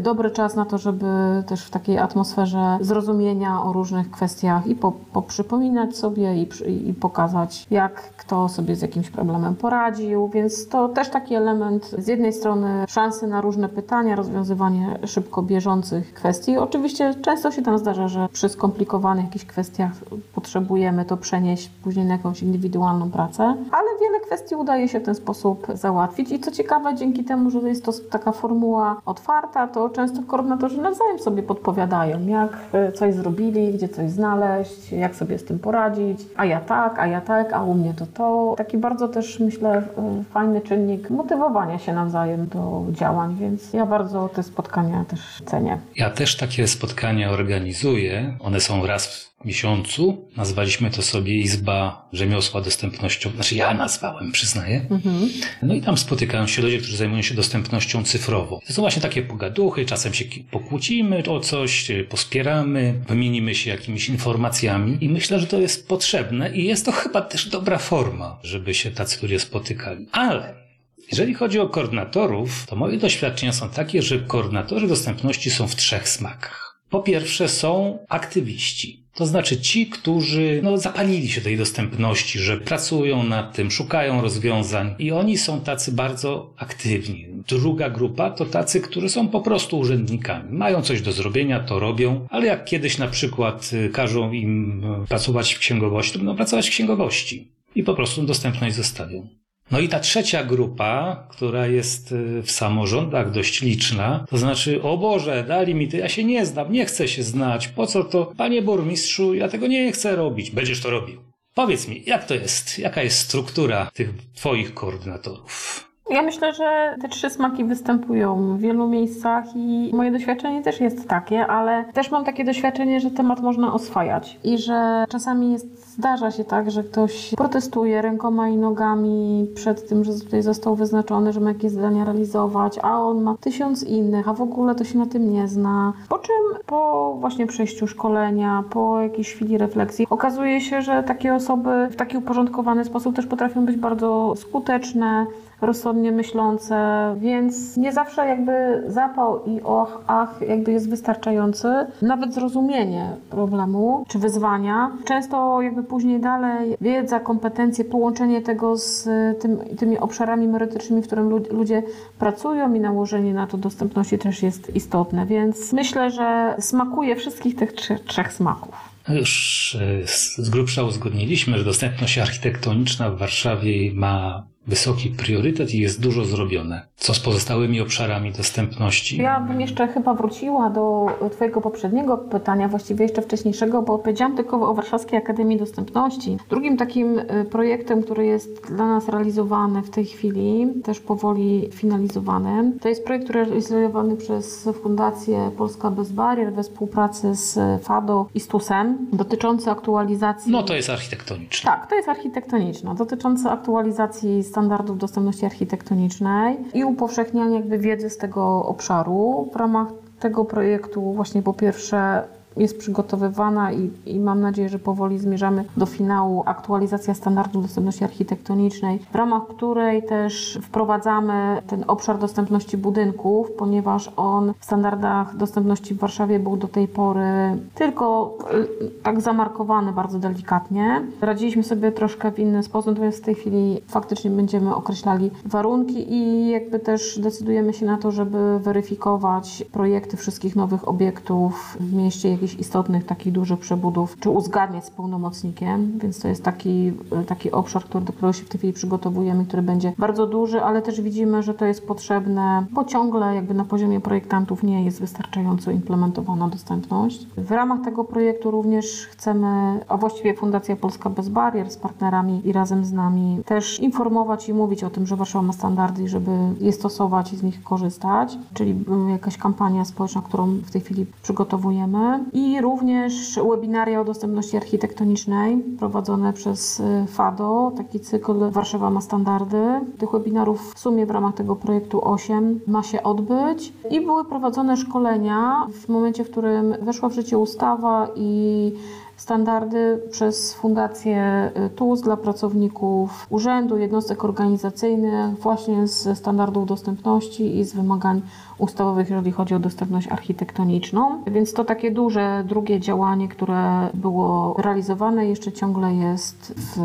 dobry czas na to, żeby też w takiej atmosferze atmosferze zrozumienia o różnych kwestiach i po, poprzypominać sobie i, i pokazać, jak kto sobie z jakimś problemem poradził, więc to też taki element z jednej strony szansy na różne pytania, rozwiązywanie szybko bieżących kwestii. Oczywiście często się tam zdarza, że przy skomplikowanych jakichś kwestiach potrzebujemy to przenieść później na jakąś indywidualną pracę, ale wiele kwestii udaje się w ten sposób załatwić. I co ciekawe, dzięki temu, że jest to taka formuła otwarta, to często koordynatorzy nawzajem sobie podpowiadają, jak e, coś zrobili, gdzie coś znaleźć, jak sobie z tym poradzić, a ja tak, a ja tak, a u mnie to to. Taki bardzo też myślę e, fajny czynnik motywowania się nawzajem do działań, więc ja bardzo te spotkania też cenię. Ja też takie spotkania organizuję. One są raz miesiącu. Nazwaliśmy to sobie Izba Rzemiosła Dostępnością. Znaczy ja nazwałem, przyznaję. Mhm. No i tam spotykają się ludzie, którzy zajmują się dostępnością cyfrową. To są właśnie takie pogaduchy, czasem się pokłócimy o coś, pospieramy, wymienimy się jakimiś informacjami i myślę, że to jest potrzebne i jest to chyba też dobra forma, żeby się tacy ludzie spotykali. Ale jeżeli chodzi o koordynatorów, to moje doświadczenia są takie, że koordynatorzy dostępności są w trzech smakach. Po pierwsze są aktywiści. To znaczy ci, którzy no, zapalili się tej dostępności, że pracują nad tym, szukają rozwiązań i oni są tacy bardzo aktywni. Druga grupa to tacy, którzy są po prostu urzędnikami. Mają coś do zrobienia, to robią, ale jak kiedyś na przykład y, każą im y, pracować w księgowości, to będą pracować w księgowości i po prostu dostępność zostawią. No i ta trzecia grupa, która jest y, w samorządach dość liczna, to znaczy, o Boże, dali mi to, ja się nie znam, nie chcę się znać, po co to? Panie burmistrzu, ja tego nie chcę robić. Będziesz to robił. Powiedz mi, jak to jest? Jaka jest struktura tych twoich koordynatorów? Ja myślę, że te trzy smaki występują w wielu miejscach i moje doświadczenie też jest takie, ale też mam takie doświadczenie, że temat można oswajać i że czasami jest, zdarza się tak, że ktoś protestuje rękoma i nogami przed tym, że tutaj został wyznaczony, że ma jakieś zadania realizować, a on ma tysiąc innych, a w ogóle to się na tym nie zna. Po czym po właśnie przejściu szkolenia, po jakiejś chwili refleksji okazuje się, że takie osoby w taki uporządkowany sposób też potrafią być bardzo skuteczne, rozsądnie myślące, więc nie zawsze jakby zapał i och, ach jakby jest wystarczający. Nawet zrozumienie problemu czy wyzwania. Często jakby później dalej wiedza, kompetencje, połączenie tego z tym, tymi obszarami merytorycznymi, w którym ludzie pracują i nałożenie na to dostępności też jest istotne, więc myślę, że smakuje wszystkich tych trzech, trzech smaków. No już e, z grubsza uzgodniliśmy, że dostępność architektoniczna w Warszawie ma wysoki priorytet i jest dużo zrobione. Co z pozostałymi obszarami dostępności? Ja bym jeszcze chyba wróciła do Twojego poprzedniego pytania, właściwie jeszcze wcześniejszego, bo powiedziałam tylko o Warszawskiej Akademii Dostępności. Drugim takim y, projektem, który jest dla nas realizowany w tej chwili, też powoli finalizowany, to jest projekt, który jest realizowany przez Fundację Polska Bez Barier we współpracy z FADO i STUSem, dotyczący aktualizacji. No to jest architektoniczne. Tak, to jest architektoniczna, dotycząca aktualizacji standardów dostępności architektonicznej i upowszechniania jakby wiedzy z tego obszaru. W ramach tego projektu właśnie po pierwsze jest przygotowywana i, i, mam nadzieję, że powoli zmierzamy do finału aktualizacja standardów dostępności architektonicznej, w ramach której też wprowadzamy ten obszar dostępności budynków, ponieważ on w standardach dostępności w Warszawie był do tej pory tylko y, tak zamarkowany bardzo delikatnie. Radziliśmy sobie troszkę w inny sposób, natomiast w tej chwili faktycznie będziemy określali warunki i jakby też decydujemy się na to, żeby weryfikować projekty wszystkich nowych obiektów w mieście, jakieś jakichś istotnych, takich dużych przebudów, czy uzgadniać z pełnomocnikiem, więc to jest taki, taki obszar, który, do którego się w tej chwili przygotowujemy, który będzie bardzo duży, ale też widzimy, że to jest potrzebne, bo ciągle jakby na poziomie projektantów nie jest wystarczająco implementowana dostępność. W ramach tego projektu również chcemy, a właściwie Fundacja Polska Bez Barier z partnerami i razem z nami też informować i mówić o tym, że Warszawa ma standardy i żeby je stosować i z nich korzystać, czyli jakaś kampania społeczna, którą w tej chwili przygotowujemy i również webinaria o dostępności architektonicznej prowadzone przez y, FADO, taki cykl Warszawa ma standardy. Tych webinarów w sumie w ramach tego projektu 8 ma się odbyć i były prowadzone szkolenia w momencie, w którym weszła w życie ustawa i standardy przez Fundację y, TUS dla pracowników urzędu, jednostek organizacyjnych, właśnie ze standardów dostępności i z wymagań ustawowych, jeżeli chodzi o dostępność architektoniczną. Więc to takie duże drugie działanie, które było realizowane, jeszcze ciągle jest w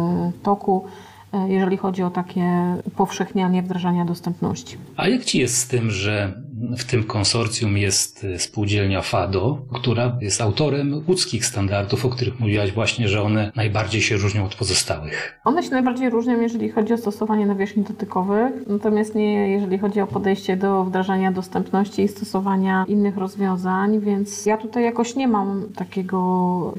toku y, jeżeli chodzi o takie upowszechnianie wdrażania dostępności. A jak ci jest z tym, że w tym konsorcjum jest y, spółdzielnia FADO, która jest autorem łódzkich standardów, o których mówiłaś właśnie, że one najbardziej się różnią od pozostałych. One się najbardziej różnią, jeżeli chodzi o stosowanie nawierzchni dotykowych, natomiast nie jeżeli chodzi o podejście do wdrażania dostępności i stosowania innych rozwiązań, więc ja tutaj jakoś nie mam takiego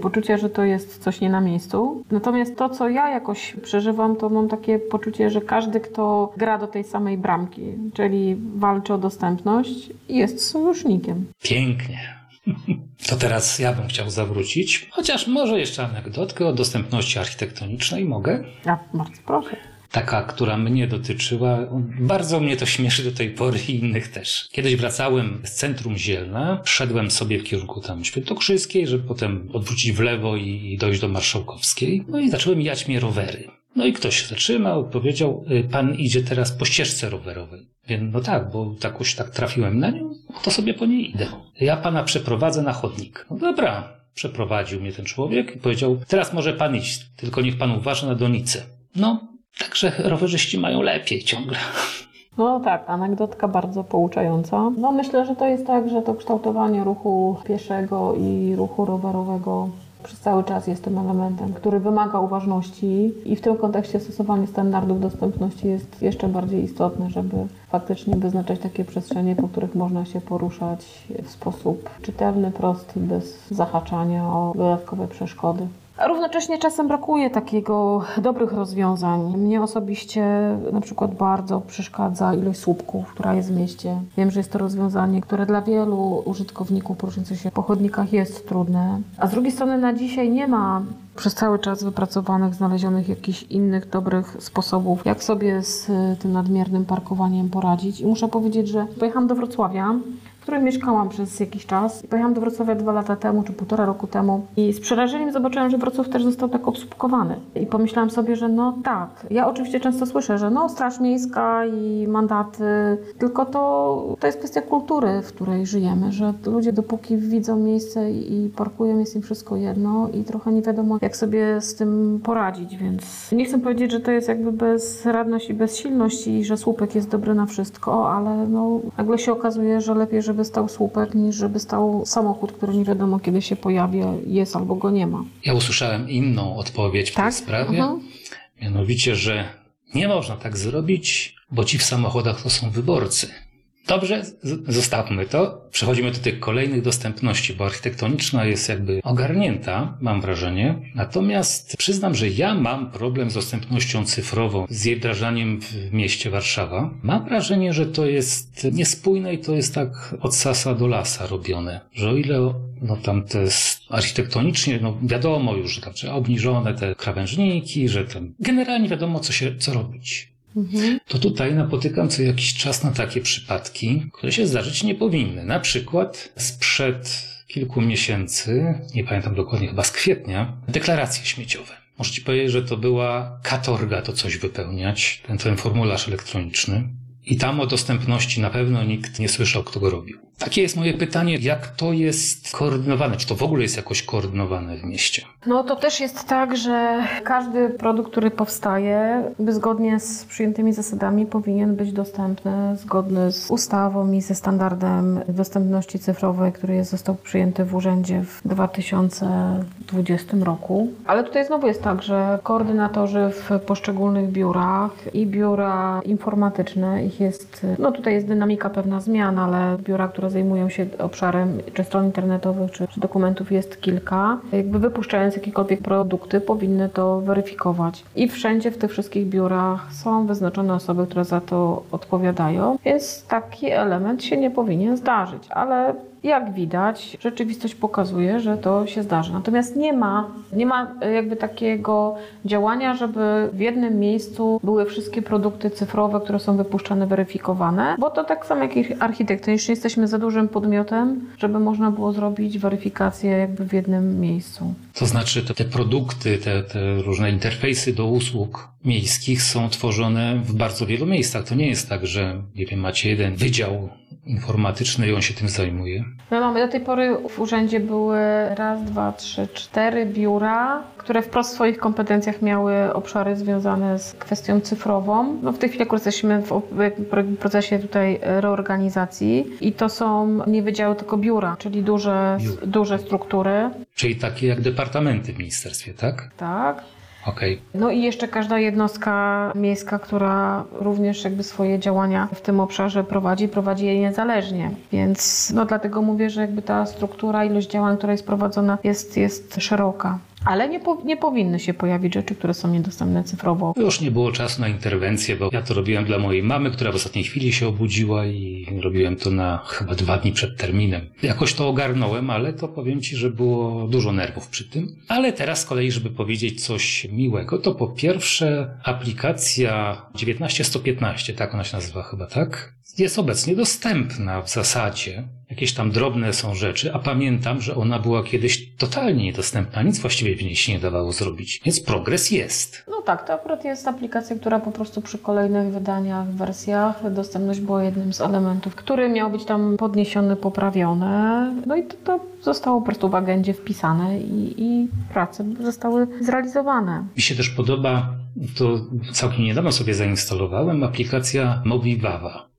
poczucia, że to jest coś nie na miejscu. Natomiast to, co ja jakoś przeżywam, to mam takie poczucie, że każdy, kto gra do tej samej bramki, czyli walczy o dostępność, jest sojusznikiem. Pięknie. To teraz ja bym chciał zawrócić, chociaż może jeszcze anegdotkę o dostępności architektonicznej mogę? Ja bardzo proszę. Taka, która mnie dotyczyła. Bardzo mnie to śmieszy do tej pory i innych też. Kiedyś wracałem z centrum Zielna, szedłem sobie w kierunku tam Świętokrzyskiej, żeby potem odwrócić w lewo i dojść do Marszałkowskiej. No i zaczęły mijać mnie rowery. No i ktoś się zatrzymał, powiedział, y, pan idzie teraz po ścieżce rowerowej. Więc no tak, bo jakoś tak trafiłem na nią, to sobie po niej idę. Ja pana przeprowadzę na chodnik. No dobra, przeprowadził mnie ten człowiek i powiedział, teraz może pan iść, tylko niech pan uważa na donicę. No, także rowerzyści mają lepiej ciągle. No tak, anegdotka bardzo pouczająca. No myślę, że to jest tak, że to kształtowanie ruchu pieszego i ruchu rowerowego przez cały czas jest tym elementem, który wymaga uważności i w tym kontekście stosowanie standardów dostępności jest jeszcze bardziej istotne, żeby faktycznie wyznaczać takie przestrzenie, po których można się poruszać w sposób czytelny, prosty, bez zahaczania o dodatkowe przeszkody. Równocześnie czasem brakuje takiego dobrych rozwiązań. Mnie osobiście na przykład bardzo przeszkadza ilość słupków, która jest w mieście. Wiem, że jest to rozwiązanie, które dla wielu użytkowników poruszających się po chodnikach jest trudne. A z drugiej strony na dzisiaj nie ma przez cały czas wypracowanych, znalezionych jakichś innych dobrych sposobów, jak sobie z tym nadmiernym parkowaniem poradzić. I muszę powiedzieć, że pojechałam do Wrocławia w której mieszkałam przez jakiś czas. Pojechałam do Wrocławia dwa lata temu, czy półtora roku temu i z przerażeniem zobaczyłam, że Wrocław też został tak obsługowany. I pomyślałam sobie, że no tak. Ja oczywiście często słyszę, że no Straż Miejska i mandaty, tylko to, to jest kwestia kultury, w której żyjemy, że ludzie dopóki widzą miejsce i parkują, jest im wszystko jedno i trochę nie wiadomo, jak sobie z tym poradzić, więc nie chcę powiedzieć, że to jest jakby bezradność i bezsilność i że słupek jest dobry na wszystko, ale no nagle się okazuje, że lepiej, że żeby stał słupek, niż żeby stał samochód, który nie wiadomo kiedy się pojawi, jest albo go nie ma. Ja usłyszałem inną odpowiedź w tak? tej sprawie, uh-huh. mianowicie, że Nie można tak zrobić, bo ci w samochodach to są wyborcy. Dobrze, zostawmy to. Przechodzimy do tych kolejnych dostępności, bo architektoniczna jest jakby ogarnięta, mam wrażenie. Natomiast przyznam, że ja mam problem z dostępnością cyfrową, z jej wdrażaniem w mieście Warszawa. Mam wrażenie, że to jest niespójne i to jest tak od sasa do lasa robione. Że o ile no tam jest architektonicznie, no wiadomo już, że tam trzeba obniżone te krawężniki, że tam generalnie wiadomo, co się, co robić. Mhm. To tutaj napotykam co jakiś czas na takie przypadki, które się zdarzyć nie powinny. Na przykład sprzed kilku miesięcy, nie pamiętam dokładnie, chyba z kwietnia, deklaracje śmieciowe. Muszę ci powiedzieć, że to była katorga to coś wypełniać, ten, ten formularz elektroniczny. I tam o dostępności na pewno nikt nie słyszał, kto go robił. Takie jest moje pytanie, jak to jest koordynowane? Czy to w ogóle jest jakoś koordynowane w mieście? No to też jest tak, że każdy produkt, który powstaje, zgodnie z przyjętymi zasadami powinien być dostępny, zgodny z ustawą i ze standardem dostępności cyfrowej, który jest, został przyjęty w urzędzie w 2020 roku. Ale tutaj znowu jest tak, że koordynatorzy w poszczególnych biurach i biura informatyczne, ich jest, no tutaj jest dynamika pewna zmian, ale biura, które zajmują się obszarem czy stron internetowych, czy dokumentów jest kilka. Jakby wypuszczając jakiekolwiek produkty, powinny to weryfikować. I wszędzie w tych wszystkich biurach są wyznaczone osoby, które za to odpowiadają, więc taki element się nie powinien zdarzyć, ale jak widać, rzeczywistość pokazuje, że to się zdarzy. Natomiast nie ma, nie ma jakby takiego działania, żeby w jednym miejscu były wszystkie produkty cyfrowe, które są wypuszczane, weryfikowane, bo to tak samo jak architektonicznie jesteśmy za dużym podmiotem, żeby można było zrobić weryfikację jakby w jednym miejscu. To znaczy te, te produkty, te, te różne interfejsy do usług miejskich są tworzone w bardzo wielu miejscach. To nie jest tak, że nie wiem, macie jeden wydział informatyczny i on się tym zajmuje. My mamy do tej pory w urzędzie były raz, dwa, trzy, cztery biura, które wprost w swoich kompetencjach miały obszary związane z kwestią cyfrową. No w tej chwili akurat jesteśmy w procesie tutaj reorganizacji i to są nie wydziały, tylko biura, czyli duże, duże struktury. Czyli takie jak departamenty w ministerstwie, tak? Tak. Okay. No i jeszcze każda jednostka miejska, która również jakby swoje działania w tym obszarze prowadzi, prowadzi je niezależnie. Więc no dlatego mówię, że jakby ta struktura, ilość działań, która jest prowadzona jest, jest szeroka. Ale nie, po, nie powinny się pojawić rzeczy, które są niedostępne cyfrowo. Już nie było czasu na interwencję, bo ja to robiłem dla mojej mamy, która w ostatniej chwili się obudziła i robiłem to na chyba dwa dni przed terminem. Jakoś to ogarnąłem, ale to powiem Ci, że było dużo nerwów przy tym. Ale teraz z kolei, żeby powiedzieć coś miłego, to po pierwsze aplikacja 19115, tak ona się nazywa chyba, tak? Jest obecnie dostępna w zasadzie jakieś tam drobne są rzeczy, a pamiętam, że ona była kiedyś totalnie niedostępna, nic właściwie w niej się nie dawało zrobić, więc progres jest. No tak, to akurat jest aplikacja, która po prostu przy kolejnych wydaniach, wersjach, dostępność była jednym z elementów, który miał być tam podniesiony, poprawiony, no i to, to zostało po prostu w agendzie wpisane i, i prace zostały zrealizowane. Mi się też podoba, to całkiem niedawno sobie zainstalowałem, aplikacja Mobiwawa.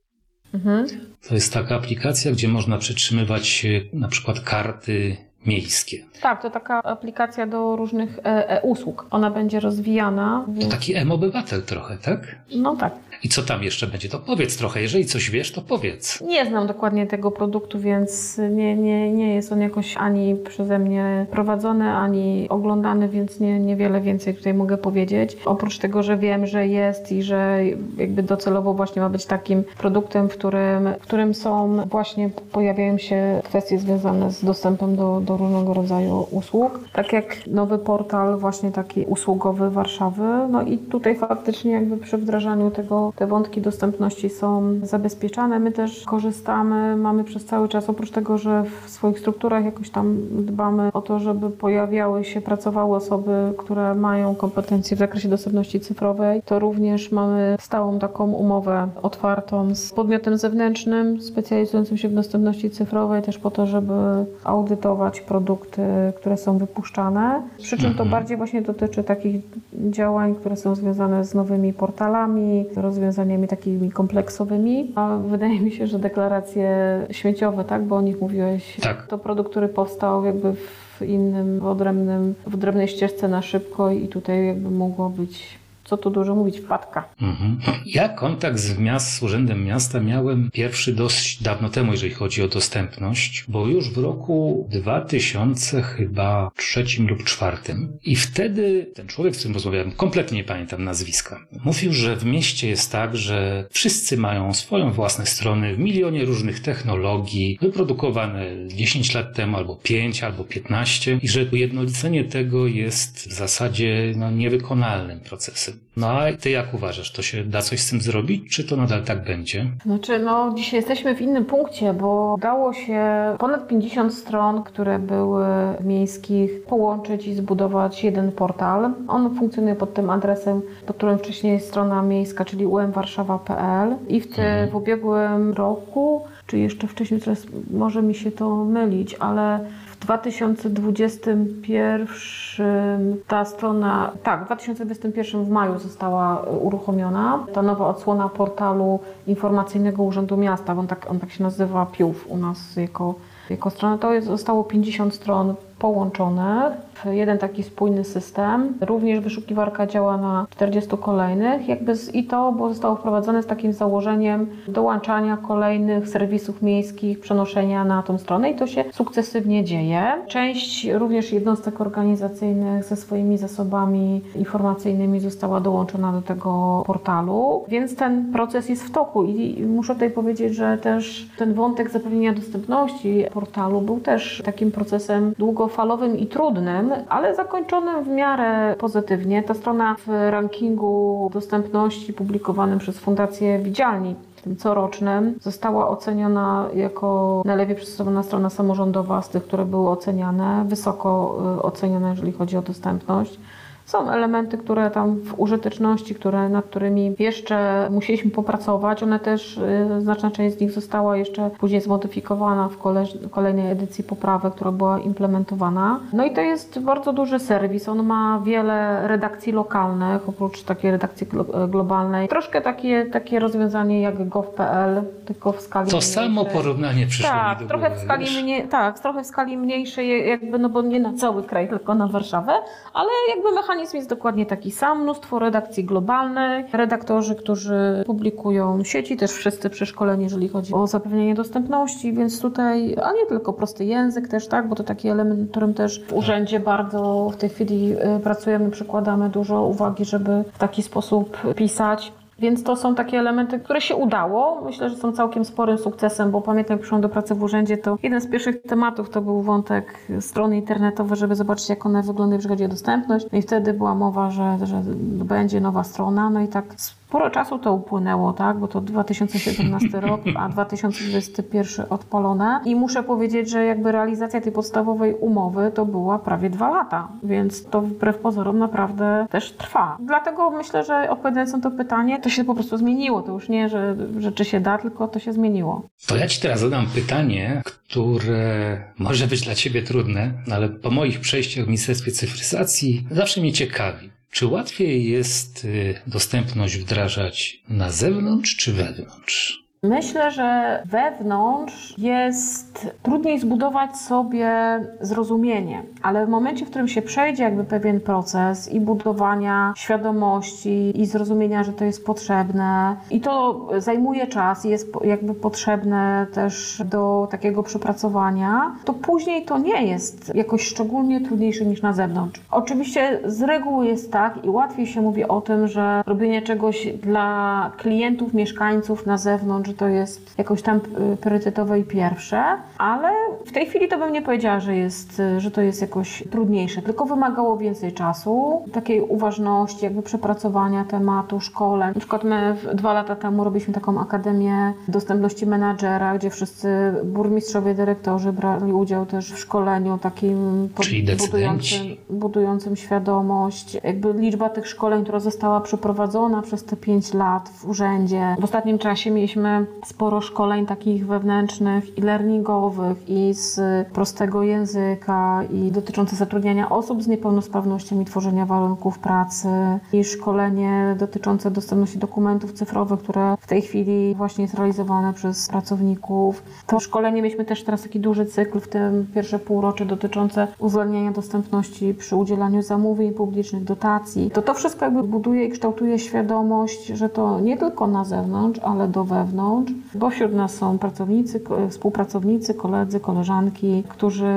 Mhm. To jest taka aplikacja, gdzie można przetrzymywać e, na przykład karty miejskie. Tak, to taka aplikacja do różnych e-usług. E Ona będzie rozwijana. To taki M-obywatel trochę, tak? No tak. I co tam jeszcze będzie? To powiedz trochę. Jeżeli coś wiesz, to powiedz. Nie znam dokładnie tego produktu, więc nie, nie, nie jest on jakoś ani przeze mnie prowadzony, ani oglądany, więc nie, niewiele więcej tutaj mogę powiedzieć. Oprócz tego, że wiem, że jest i że jakby docelowo właśnie ma być takim produktem, w którym, w którym są właśnie, pojawiają się kwestie związane z dostępem do, do różnego rodzaju usług. Tak jak nowy portal właśnie taki usługowy Warszawy. No i tutaj faktycznie jakby przy wdrażaniu tego te wątki dostępności są zabezpieczane. My też korzystamy, mamy przez cały czas, oprócz tego, że w swoich strukturach jakoś tam dbamy o to, żeby pojawiały się, pracowały osoby, które mają kompetencje w zakresie dostępności cyfrowej, to również mamy stałą taką umowę otwartą z podmiotem zewnętrznym specjalizującym się w dostępności cyfrowej, też po to, żeby audytować produkty, które są wypuszczane. Przy czym to mhm. bardziej właśnie dotyczy takich działań, które są związane z nowymi portalami, rozwiązaniami rozwiązaniami takimi kompleksowymi. A wydaje mi się, że deklaracje śmieciowe, tak, bo o nich mówiłeś, tak. to produkt, który powstał jakby w innym, w odrębnym, w odrębnej ścieżce na szybko i tutaj jakby mogło być co tu dużo mówić, wpadka. Mhm. Ja kontakt z, miast, z Urzędem Miasta miałem pierwszy dość dawno temu, jeżeli chodzi o dostępność, bo już w roku 2000 chyba trzecim lub czwartym i wtedy ten człowiek, z którym rozmawiałem, kompletnie nie pamiętam nazwiska, mówił, że w mieście jest tak, że wszyscy mają swoją własne strony w milionie różnych technologii, wyprodukowane 10 lat temu, albo 5, albo 15 i że ujednolicenie tego jest w zasadzie no, niewykonalnym procesem. No a ty jak uważasz, to się da coś z tym zrobić, czy to nadal tak będzie? Znaczy, no dzisiaj jesteśmy w innym punkcie, bo udało się ponad 50 stron, które były miejskich, połączyć i zbudować jeden portal. On funkcjonuje pod tym adresem, pod którym wcześniej jest strona miejska, czyli umwarszawa.pl i w, te, w ubiegłym roku, czy jeszcze wcześniej, teraz może mi się to mylić, ale 2021 ta strona, tak, w 2021 w maju została uruchomiona ta nowa odsłona portalu informacyjnego Urzędu Miasta, on tak, on tak się nazywa PIUF u nas jako, jako strona. To jest, zostało 50 stron połączonych w jeden taki spójny system. Również wyszukiwarka działa na 40 kolejnych. Jakby z, I to było, zostało wprowadzone z takim założeniem dołączania kolejnych serwisów miejskich, przenoszenia na tą stronę i to się sukcesywnie dzieje. Część również jednostek organizacyjnych ze swoimi zasobami informacyjnymi została dołączona do tego portalu, więc ten proces jest w toku i muszę tutaj powiedzieć, że też ten wątek zapewnienia dostępności portalu był też takim procesem długofalowym i trudnym, ale zakończonym w miarę pozytywnie. Ta strona w rankingu dostępności publikowanym przez Fundację Widzialni tym corocznym została oceniona jako najlepiej przystosowana strona samorządowa z tych, które były oceniane, wysoko y, oceniona, jeżeli chodzi o dostępność. Są elementy, które tam w użyteczności, które, nad którymi jeszcze musieliśmy popracować. One też, y, znaczna część z nich została jeszcze później zmodyfikowana w kole, kolejnej edycji poprawek, która była implementowana. No i to jest bardzo duży serwis. On ma wiele redakcji lokalnych, oprócz takiej redakcji glo- globalnej. Troszkę takie, takie rozwiązanie jak gov.pl, tylko w skali To mniejszej. samo porównanie przyszło Tak, mi do trochę w skali wiesz? mnie, tak, trochę w skali mniejszej, jakby, no bo nie na cały kraj, tylko na Warszawę, ale jakby mechanizm jest dokładnie taki sam. Mnóstwo redakcji globalnych, redaktorzy, którzy publikują sieci, też wszyscy przeszkoleni, jeżeli chodzi o zapewnienie dostępności, więc tutaj, a nie tylko prosty język też, tak, bo to taki element, którym też w urzędzie bardzo w tej chwili y, pracujemy, przykładamy dużo uwagi, żeby w taki sposób pisać. Więc to są takie elementy, które się udało. Myślę, że są całkiem sporym sukcesem, bo pamiętam, jak przyszłam do pracy w urzędzie, to jeden z pierwszych tematów to był wątek strony internetowe, żeby zobaczyć, jak one wyglądają, jeżeli chodzi o dostępność. No i wtedy była mowa, że, że będzie nowa strona. No i tak sporo czasu to upłynęło, tak? Bo to 2017 rok, a 2021 odpalone. I muszę powiedzieć, że jakby realizacja tej podstawowej umowy to była prawie dwa lata, więc to wbrew pozorom naprawdę też trwa. Dlatego myślę, że odpowiadając na to pytanie, to się po prostu zmieniło. To już nie, że, że czy się da, tylko to się zmieniło. To ja Ci teraz zadam pytanie, które może być dla Ciebie trudne, ale po moich przejściach w Ministerstwie Cyfryzacji zawsze mnie ciekawi. Czy łatwiej jest y, dostępność wdrażać na zewnątrz czy wewnątrz? Myślę, że wewnątrz jest trudniej zbudować sobie zrozumienie, ale w momencie, w którym się przejdzie jakby pewien proces i budowania świadomości i zrozumienia, że to jest potrzebne i to zajmuje czas i jest jakby potrzebne też do takiego przepracowania, to później to nie jest jakoś szczególnie trudniejsze niż na zewnątrz. Oczywiście z reguły jest tak i łatwiej się mówi o tym, że robienie czegoś dla klientów, mieszkańców na zewnątrz, że to jest jakoś tam y, priorytetowe i pierwsze, ale w tej chwili to bym nie powiedziała, że, jest, y, że to jest jakoś trudniejsze, tylko wymagało więcej czasu, takiej uważności, jakby przepracowania tematu, szkoleń. Na przykład my dwa lata temu robiliśmy taką Akademię Dostępności Menadżera, gdzie wszyscy burmistrzowie, dyrektorzy brali udział też w szkoleniu takim budującym, budującym świadomość. Jakby liczba tych szkoleń, która została przeprowadzona przez te pięć lat w urzędzie. W ostatnim czasie mieliśmy sporo szkoleń takich wewnętrznych i learningowych i z prostego języka i dotyczące zatrudniania osób z niepełnosprawnościami, tworzenia warunków pracy i szkolenie dotyczące dostępności dokumentów cyfrowych, które w tej chwili właśnie jest realizowane przez pracowników. To szkolenie mieliśmy też teraz taki duży cykl w tym pierwsze półrocze dotyczące uwzględniania dostępności przy udzielaniu zamówień publicznych, dotacji. To to wszystko jakby buduje i kształtuje świadomość, że to nie tylko na zewnątrz, ale do wewnątrz, bo wśród nas są pracownicy, współpracownicy, koledzy, koleżanki, którzy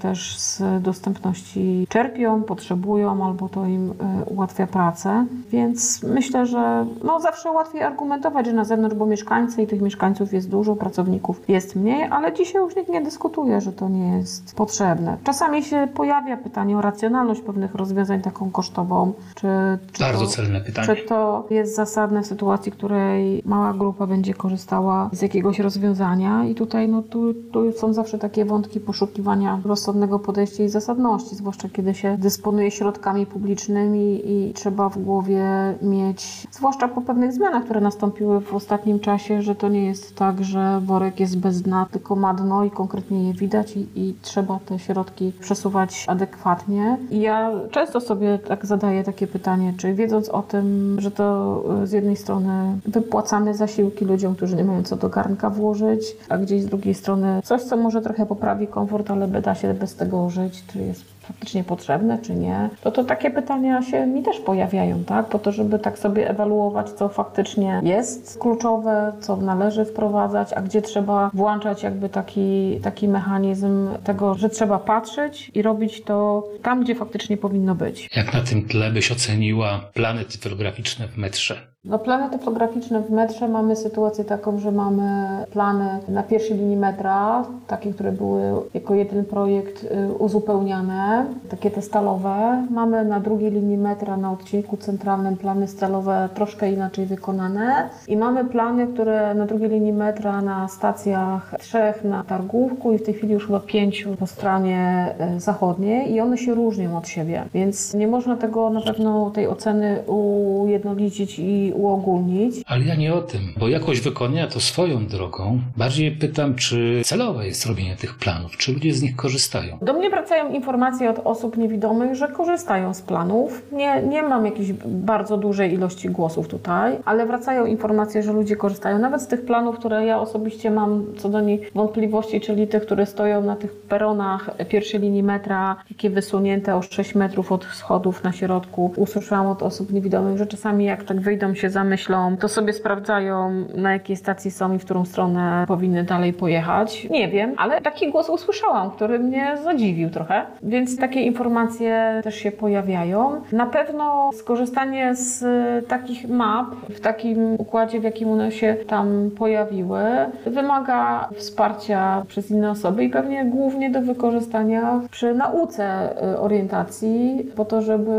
też z dostępności czerpią, potrzebują albo to im e, ułatwia pracę. Więc myślę, że no zawsze łatwiej argumentować, że na zewnątrz, bo mieszkańcy i tych mieszkańców jest dużo, pracowników jest mniej, ale dzisiaj już nikt nie dyskutuje, że to nie jest potrzebne. Czasami się pojawia pytanie o racjonalność pewnych rozwiązań taką kosztową. Czy, czy Bardzo to, celne pytanie. Czy to jest zasadne w sytuacji, w której mała grupa będzie korzystała z jakiegoś rozwiązania i tutaj no, tu, tu są zawsze takie wątki poszukiwania rozsądnego podejścia i zasadności, zwłaszcza kiedy się dysponuje środkami publicznymi i trzeba w głowie mieć, zwłaszcza po pewnych zmianach, które nastąpiły w ostatnim czasie, że to nie jest tak, że worek jest bez dna, tylko ma dno i konkretnie je widać i, i trzeba te środki przesuwać adekwatnie. I ja często sobie tak zadaję takie pytanie, czy wiedząc o tym, że to z jednej strony wypłacamy zasiłki ludziom, którzy nie mają co do garnka włożyć, a gdzieś z drugiej strony coś, co może trochę poprawi komfort, ale da się bez tego żyć, czy jest faktycznie potrzebne, czy nie, to to takie pytania się mi też pojawiają, tak? Po to, żeby tak sobie ewaluować, co faktycznie jest kluczowe, co należy wprowadzać, a gdzie trzeba włączać jakby taki, taki mechanizm tego, że trzeba patrzeć i robić to tam, gdzie faktycznie powinno być. Jak na tym tle byś oceniła plany typograficzne w metrze? No, plany typograficzne w metrze mamy sytuację taką, że mamy plany na pierwszej linii metra, takie, które były jako jeden projekt y, uzupełniane, takie te stalowe. Mamy na drugiej linii metra na odcinku centralnym plany stalowe troszkę inaczej wykonane i mamy plany, które na drugiej linii metra na stacjach trzech na Targówku i w tej chwili już chyba pięciu po stronie y, zachodniej i one się różnią od siebie, więc nie można tego na pewno tej oceny ujednolicić i uogólnić. Ale ja nie o tym, bo jakość wykonania to swoją drogą. Bardziej pytam, czy celowe jest robienie tych planów, czy ludzie z nich korzystają. Do mnie wracają informacje od osób niewidomych, że korzystają z planów. Nie, nie mam jakiejś bardzo dużej ilości głosów tutaj, ale wracają informacje, że ludzie korzystają nawet z tych planów, które ja osobiście mam co do nich wątpliwości, czyli tych, które stoją na tych peronach pierwszej linii metra, takie wysunięte o 6 metrów od schodów na środku. Usłyszałam od osób niewidomych, że czasami jak tak wyjdą się zamyślą, to sobie sprawdzają, na jakiej stacji są i w którą stronę powinny dalej pojechać. Nie wiem, ale taki głos usłyszałam, który mnie zadziwił trochę, więc takie informacje też się pojawiają. Na pewno skorzystanie z takich map w takim układzie, w jakim one się tam pojawiły, wymaga wsparcia przez inne osoby i pewnie głównie do wykorzystania przy nauce orientacji, po to, żeby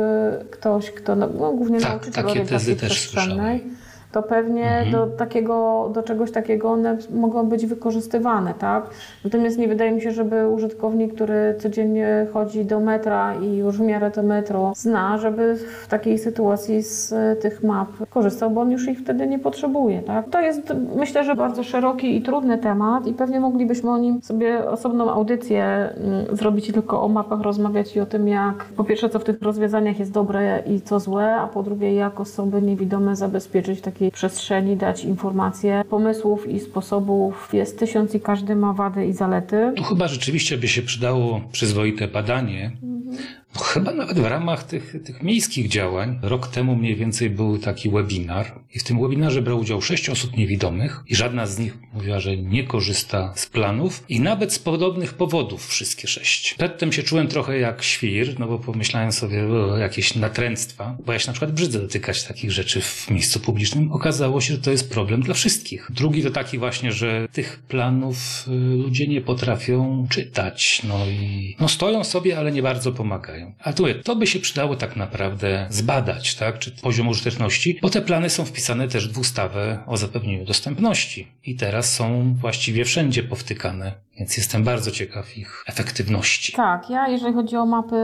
ktoś, kto, no, głównie tak, nauczyciel takie tezy też Shalom. To pewnie mhm. do, takiego, do czegoś takiego one mogą być wykorzystywane, tak? Natomiast nie wydaje mi się, żeby użytkownik, który codziennie chodzi do metra i już w miarę to metro zna, żeby w takiej sytuacji z tych map korzystał, bo on już ich wtedy nie potrzebuje, tak? To jest myślę, że bardzo szeroki i trudny temat i pewnie moglibyśmy o nim sobie osobną audycję mm, zrobić tylko o mapach, rozmawiać i o tym, jak po pierwsze, co w tych rozwiązaniach jest dobre i co złe, a po drugie, jak osoby niewidome zabezpieczyć taki takiej przestrzeni dać informacje. Pomysłów i sposobów jest tysiąc i każdy ma wady i zalety. Tu chyba rzeczywiście by się przydało przyzwoite badanie. Mhm chyba nawet w ramach tych, tych miejskich działań. Rok temu mniej więcej był taki webinar i w tym webinarze brał udział sześć osób niewidomych i żadna z nich mówiła, że nie korzysta z planów i nawet z podobnych powodów wszystkie sześć. Przedtem się czułem trochę jak świr, no bo pomyślałem sobie o jakieś natręctwa, bo ja się na przykład brzydzę dotykać takich rzeczy w miejscu publicznym. Okazało się, że to jest problem dla wszystkich. Drugi to taki właśnie, że tych planów y, ludzie nie potrafią czytać, no i no stoją sobie, ale nie bardzo pomagają. Ale tu to by się przydało tak naprawdę zbadać, tak? Czy poziom użyteczności, bo te plany są wpisane też w ustawę o zapewnieniu dostępności i teraz są właściwie wszędzie powtykane Więc jestem bardzo ciekaw ich efektywności. Tak, ja jeżeli chodzi o mapy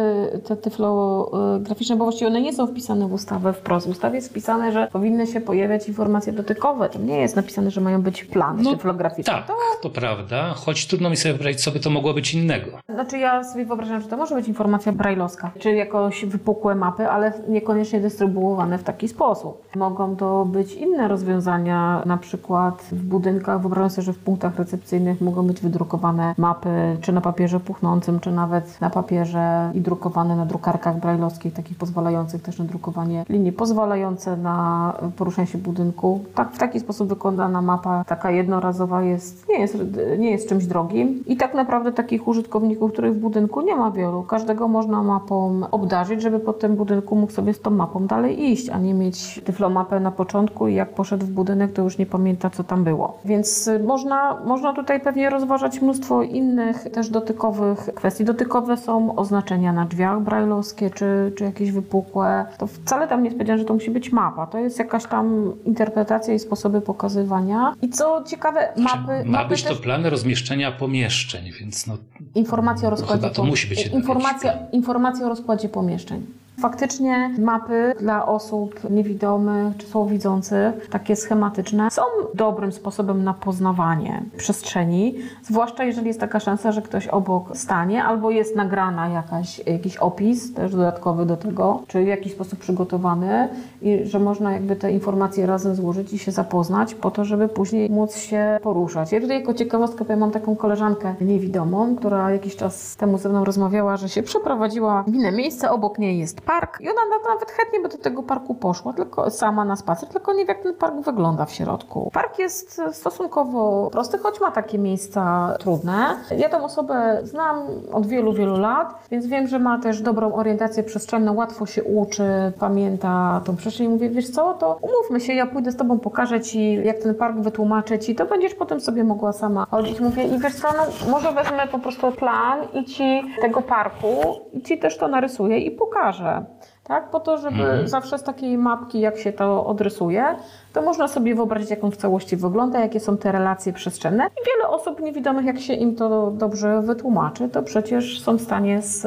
te tyflograficzne, bo właściwie one nie są wpisane w ustawę wprost. W ustawie jest wpisane, że powinny się pojawiać informacje dotykowe. Tam nie jest napisane, że mają być plany No, tyflograficzne. Tak, to prawda, choć trudno mi sobie wyobrazić, co by to mogło być innego. Znaczy ja sobie wyobrażam, że to może być informacja brajlowska, czy jakoś wypukłe mapy, ale niekoniecznie dystrybuowane w taki sposób. Mogą to być inne rozwiązania, na przykład w budynkach, wyobrażam sobie, że w punktach recepcyjnych mogą być wydrukowane mapy, czy na papierze puchnącym, czy nawet na papierze i drukowane na drukarkach brajlowskich, takich pozwalających też na drukowanie linii, pozwalające na poruszanie się budynku. Tak, w taki sposób wykonana mapa, taka jednorazowa jest, nie jest, nie jest czymś drogim i tak naprawdę takich użytkowników, których w budynku nie ma wielu. Każdego można mapą obdarzyć, żeby po tym budynku mógł sobie z tą mapą dalej iść, a nie mieć tyflomapę na początku i jak poszedł w budynek, to już nie pamięta, co tam było. Więc y, można, można tutaj pewnie rozważać mnóstwo innych też dotykowych kwestii. Dotykowe są oznaczenia na drzwiach brajlowskie, czy, czy jakieś wypukłe. To wcale tam nie jest powiedziane, że to musi być mapa. To jest jakaś tam interpretacja i sposoby pokazywania. I co ciekawe, mapy... Ma mapy być to też- plan rozmieszczenia pomieszczeń, więc no, Informacja o rozkładzie to musi być informacja, informacja o rozkładzie pomieszczeń. Faktycznie mapy dla osób niewidomych czy słabowidzących, takie schematyczne, są dobrym sposobem na poznawanie przestrzeni, zwłaszcza jeżeli jest taka szansa, że ktoś obok stanie albo jest nagrana jakaś, jakiś opis też dodatkowy do tego, czy w jakiś sposób przygotowany i że można jakby te informacje razem złożyć i się zapoznać po to, żeby później móc się poruszać. Ja tutaj jako ciekawostkę powiem, mam taką koleżankę niewidomą, która jakiś czas temu ze mną rozmawiała, że się przeprowadziła w inne miejsce, obok niej jest park i ona na- nawet chętnie by do tego parku poszła, tylko sama na spacer, tylko nie wie jak ten park wygląda w środku. Park jest stosunkowo prosty, choć ma takie miejsca trudne. Ja tę osobę znam od wielu, wielu lat, więc wiem, że ma też dobrą orientację przestrzenną, łatwo się uczy, pamięta tą przestrzeń. Mówię, wiesz co, to umówmy się, ja pójdę z tobą, pokażę ci, jak ten park wytłumaczę ci, to będziesz potem sobie mogła sama chodzić. Mówię, i wiesz co, no, może wezmę po prostu plan i ci tego parku i ci też to narysuję i pokażę. Tak, po to, żeby Mhm. zawsze z takiej mapki, jak się to odrysuje, to można sobie wyobrazić, jak on w całości wygląda, jakie są te relacje przestrzenne. I wiele osób niewidomych, jak się im to dobrze wytłumaczy, to przecież są w stanie z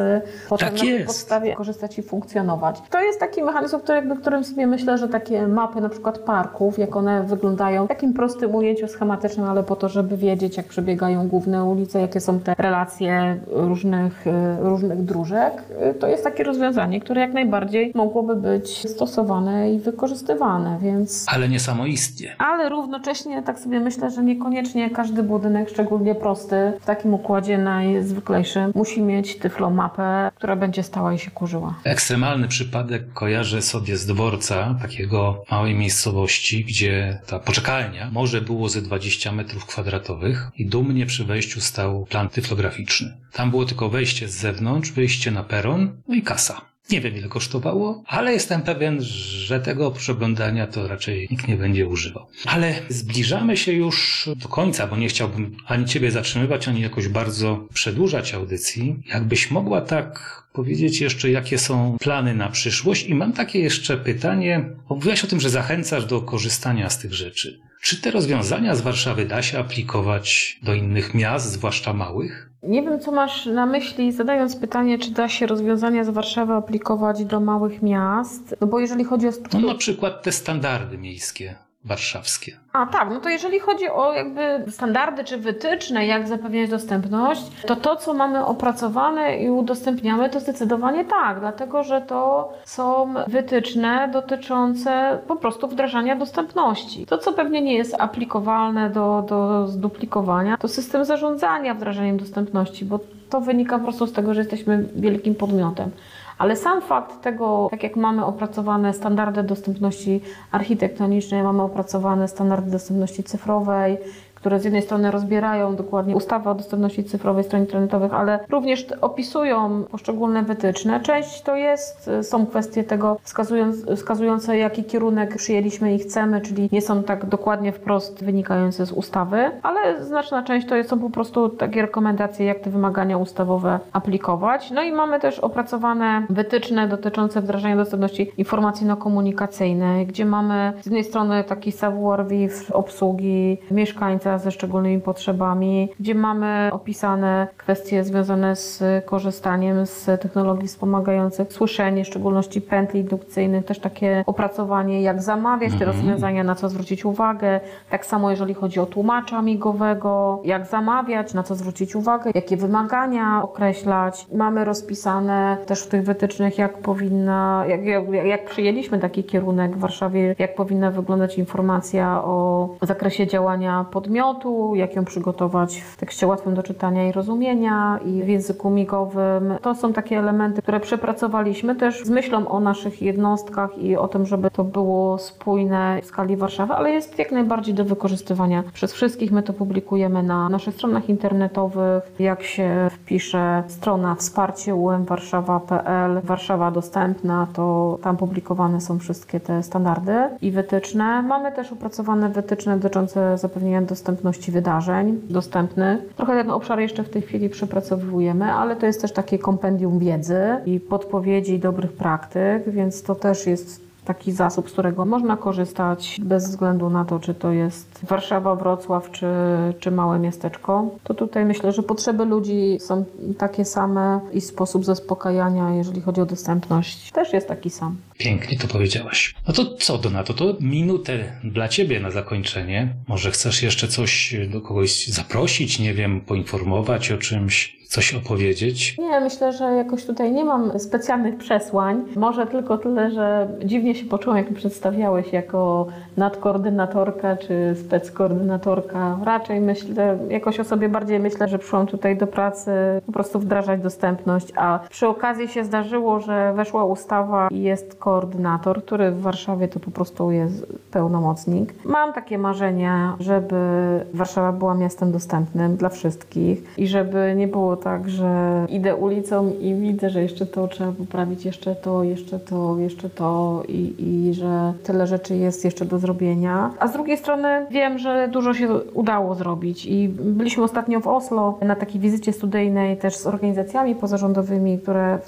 potem Tak na tej podstawie korzystać i funkcjonować. To jest taki mechanizm, który, jakby, którym sobie myślę, że takie mapy na przykład parków, jak one wyglądają, w takim prostym ujęciu schematycznym, ale po to, żeby wiedzieć, jak przebiegają główne ulice, jakie są te relacje różnych, y, różnych dróżek, y, to jest takie rozwiązanie, które jak najbardziej mogłoby być stosowane i wykorzystywane, więc... ale nie samoistnie. Ale równocześnie tak sobie myślę, że niekoniecznie każdy budynek, szczególnie prosty, w takim układzie najzwyklejszym, musi mieć tyflomapę, która będzie stała i się kurzyła. Ekstremalny przypadek kojarzę sobie z dworca, takiego małej miejscowości, gdzie ta poczekalnia może było ze 20 metrów kwadratowych i dumnie przy wejściu stał plan tyflograficzny. Tam było tylko wejście z zewnątrz, wyjście na peron, no i kasa. Nie wiem ile kosztowało, ale jestem pewien, że tego przeglądania to raczej nikt nie będzie używał. Ale zbliżamy się już do końca, bo nie chciałbym ani Ciebie zatrzymywać, ani jakoś bardzo przedłużać audycji. Jakbyś mogła tak powiedzieć jeszcze, jakie są plany na przyszłość? I mam takie jeszcze pytanie. Mówiłaś o tym, że zachęcasz do korzystania z tych rzeczy. Czy te rozwiązania z Warszawy da się aplikować do innych miast, zwłaszcza małych? Nie wiem, co masz na myśli, zadając pytanie, czy da się rozwiązania z Warszawy aplikować do małych miast. No bo jeżeli chodzi o No na przykład te standardy miejskie, warszawskie. A tak, no to jeżeli chodzi o jakby standardy czy wytyczne, jak zapewniać dostępność, to to, co mamy opracowane i udostępniamy, to zdecydowanie tak, dlatego że to są wytyczne dotyczące po prostu wdrażania dostępności. To, co pewnie nie jest aplikowalne do, do zduplikowania, to system zarządzania wdrażaniem dostępności, bo to wynika po prostu z tego, że jesteśmy wielkim podmiotem. Ale sam fakt tego, tak jak mamy opracowane standardy dostępności architektonicznej, mamy opracowane standardy dostępności cyfrowej, które z jednej strony rozbierają dokładnie ustawę o dostępności cyfrowej stron internetowych, ale również opisują poszczególne wytyczne. Część to jest, y, są kwestie tego wskazując, wskazujące, jaki kierunek przyjęliśmy i chcemy, czyli nie są tak dokładnie wprost wynikające z ustawy, ale znaczna część to są po prostu takie rekomendacje, jak te wymagania ustawowe aplikować. No i mamy też opracowane wytyczne dotyczące wdrażania dostępności informacyjno-komunikacyjnej, gdzie mamy z jednej strony taki savoir vivre obsługi mieszkańca dziecka ze szczególnymi potrzebami, gdzie mamy opisane kwestie związane z korzystaniem z technologii wspomagających, słyszenie, w szczególności pętli indukcyjnych, też takie opracowanie, jak zamawiać te rozwiązania, na co zwrócić uwagę. Tak samo jeżeli chodzi o tłumacza migowego, jak zamawiać, na co zwrócić uwagę, jakie wymagania określać. Mamy rozpisane też w tych wytycznych, jak powinna, jak, jak, jak przyjęliśmy taki kierunek w Warszawie, jak powinna wyglądać informacja o zakresie działania podmiotu, jak ją przygotować w tekście łatwym do czytania i rozumienia i w języku migowym. To są takie elementy, które przepracowaliśmy też z myślą o naszych jednostkach i o tym, żeby to było spójne w skali Warszawy, ale jest jak najbardziej do wykorzystywania przez wszystkich. My to publikujemy na naszych stronach internetowych. Jak się wpisze strona wsparcie umwarszawa.pl, Warszawa dostępna, to tam publikowane są wszystkie te standardy i wytyczne. Mamy też opracowane wytyczne dotyczące zapewnienia dostępności wydarzeń dostępnych. Trochę ten obszar jeszcze w tej chwili przepracowujemy, ale to jest też takie kompendium wiedzy i podpowiedzi dobrych praktyk, więc to też jest taki zasób, z którego można korzystać bez względu na to, czy to jest Warszawa, Wrocław, czy, czy małe miasteczko. To tutaj myślę, że potrzeby ludzi są takie same i sposób zaspokajania, jeżeli chodzi o dostępność, też jest taki sam. Pięknie to powiedziałaś. No to co, Donato, to minutę dla Ciebie na zakończenie. Może chcesz jeszcze coś do kogoś zaprosić, nie wiem, poinformować o czymś, coś opowiedzieć? Nie, myślę, że jakoś tutaj nie mam specjalnych przesłań. Może tylko tyle, że dziwnie się poczułam, jak przedstawiałeś jako nadkoordynatorka czy speckoordynatorka. Raczej myślę, jakoś o sobie bardziej myślę, że przyszłam tutaj do pracy po prostu wdrażać dostępność, a przy okazji się zdarzyło, że weszła ustawa i jest koordynator, który w Warszawie to po prostu jest pełnomocnik. Mam takie marzenia, żeby Warszawa była miastem dostępnym dla wszystkich i żeby nie było tak, że idę ulicą i widzę, że jeszcze to trzeba poprawić, jeszcze to, jeszcze to, jeszcze to i, i że tyle rzeczy jest jeszcze do zrobienia. A z drugiej strony wiem, że dużo się udało zrobić i byliśmy ostatnio w Oslo na takiej wizycie studyjnej też z organizacjami pozarządowymi, które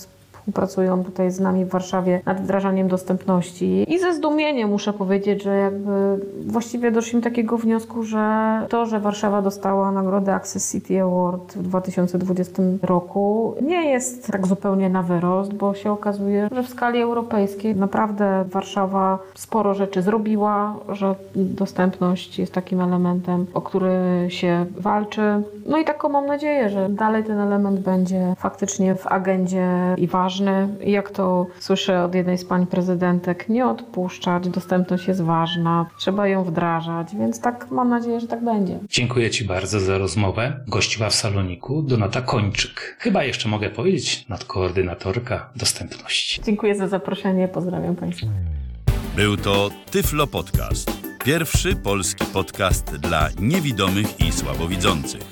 współpracują tutaj z nami w Warszawie nad wdrażaniem dostępności. I ze zdumieniem muszę powiedzieć, że jakby właściwie doszliśmy do takiego wniosku, że to, że Warszawa dostała nagrodę Access City Award w 2020 roku nie jest tak zupełnie na wyrost, bo się okazuje, że w skali europejskiej naprawdę Warszawa sporo rzeczy zrobiła, że dostępność jest takim elementem, o który się walczy. No i taką mam nadzieję, że dalej ten element będzie faktycznie w agendzie i ważny ważny. Jak to słyszę od jednej z pań prezydentek, nie odpuszczać, dostępność jest ważna, trzeba ją wdrażać, więc tak mam nadzieję, że tak będzie. Dziękuję Ci bardzo za rozmowę. Gościła w saloniku Donata Kończyk. Chyba jeszcze mogę powiedzieć nadkoordynatorka dostępności. Dziękuję za zaproszenie, pozdrawiam Państwa. Był to Tyflo Podcast. Pierwszy polski podcast dla niewidomych i słabowidzących.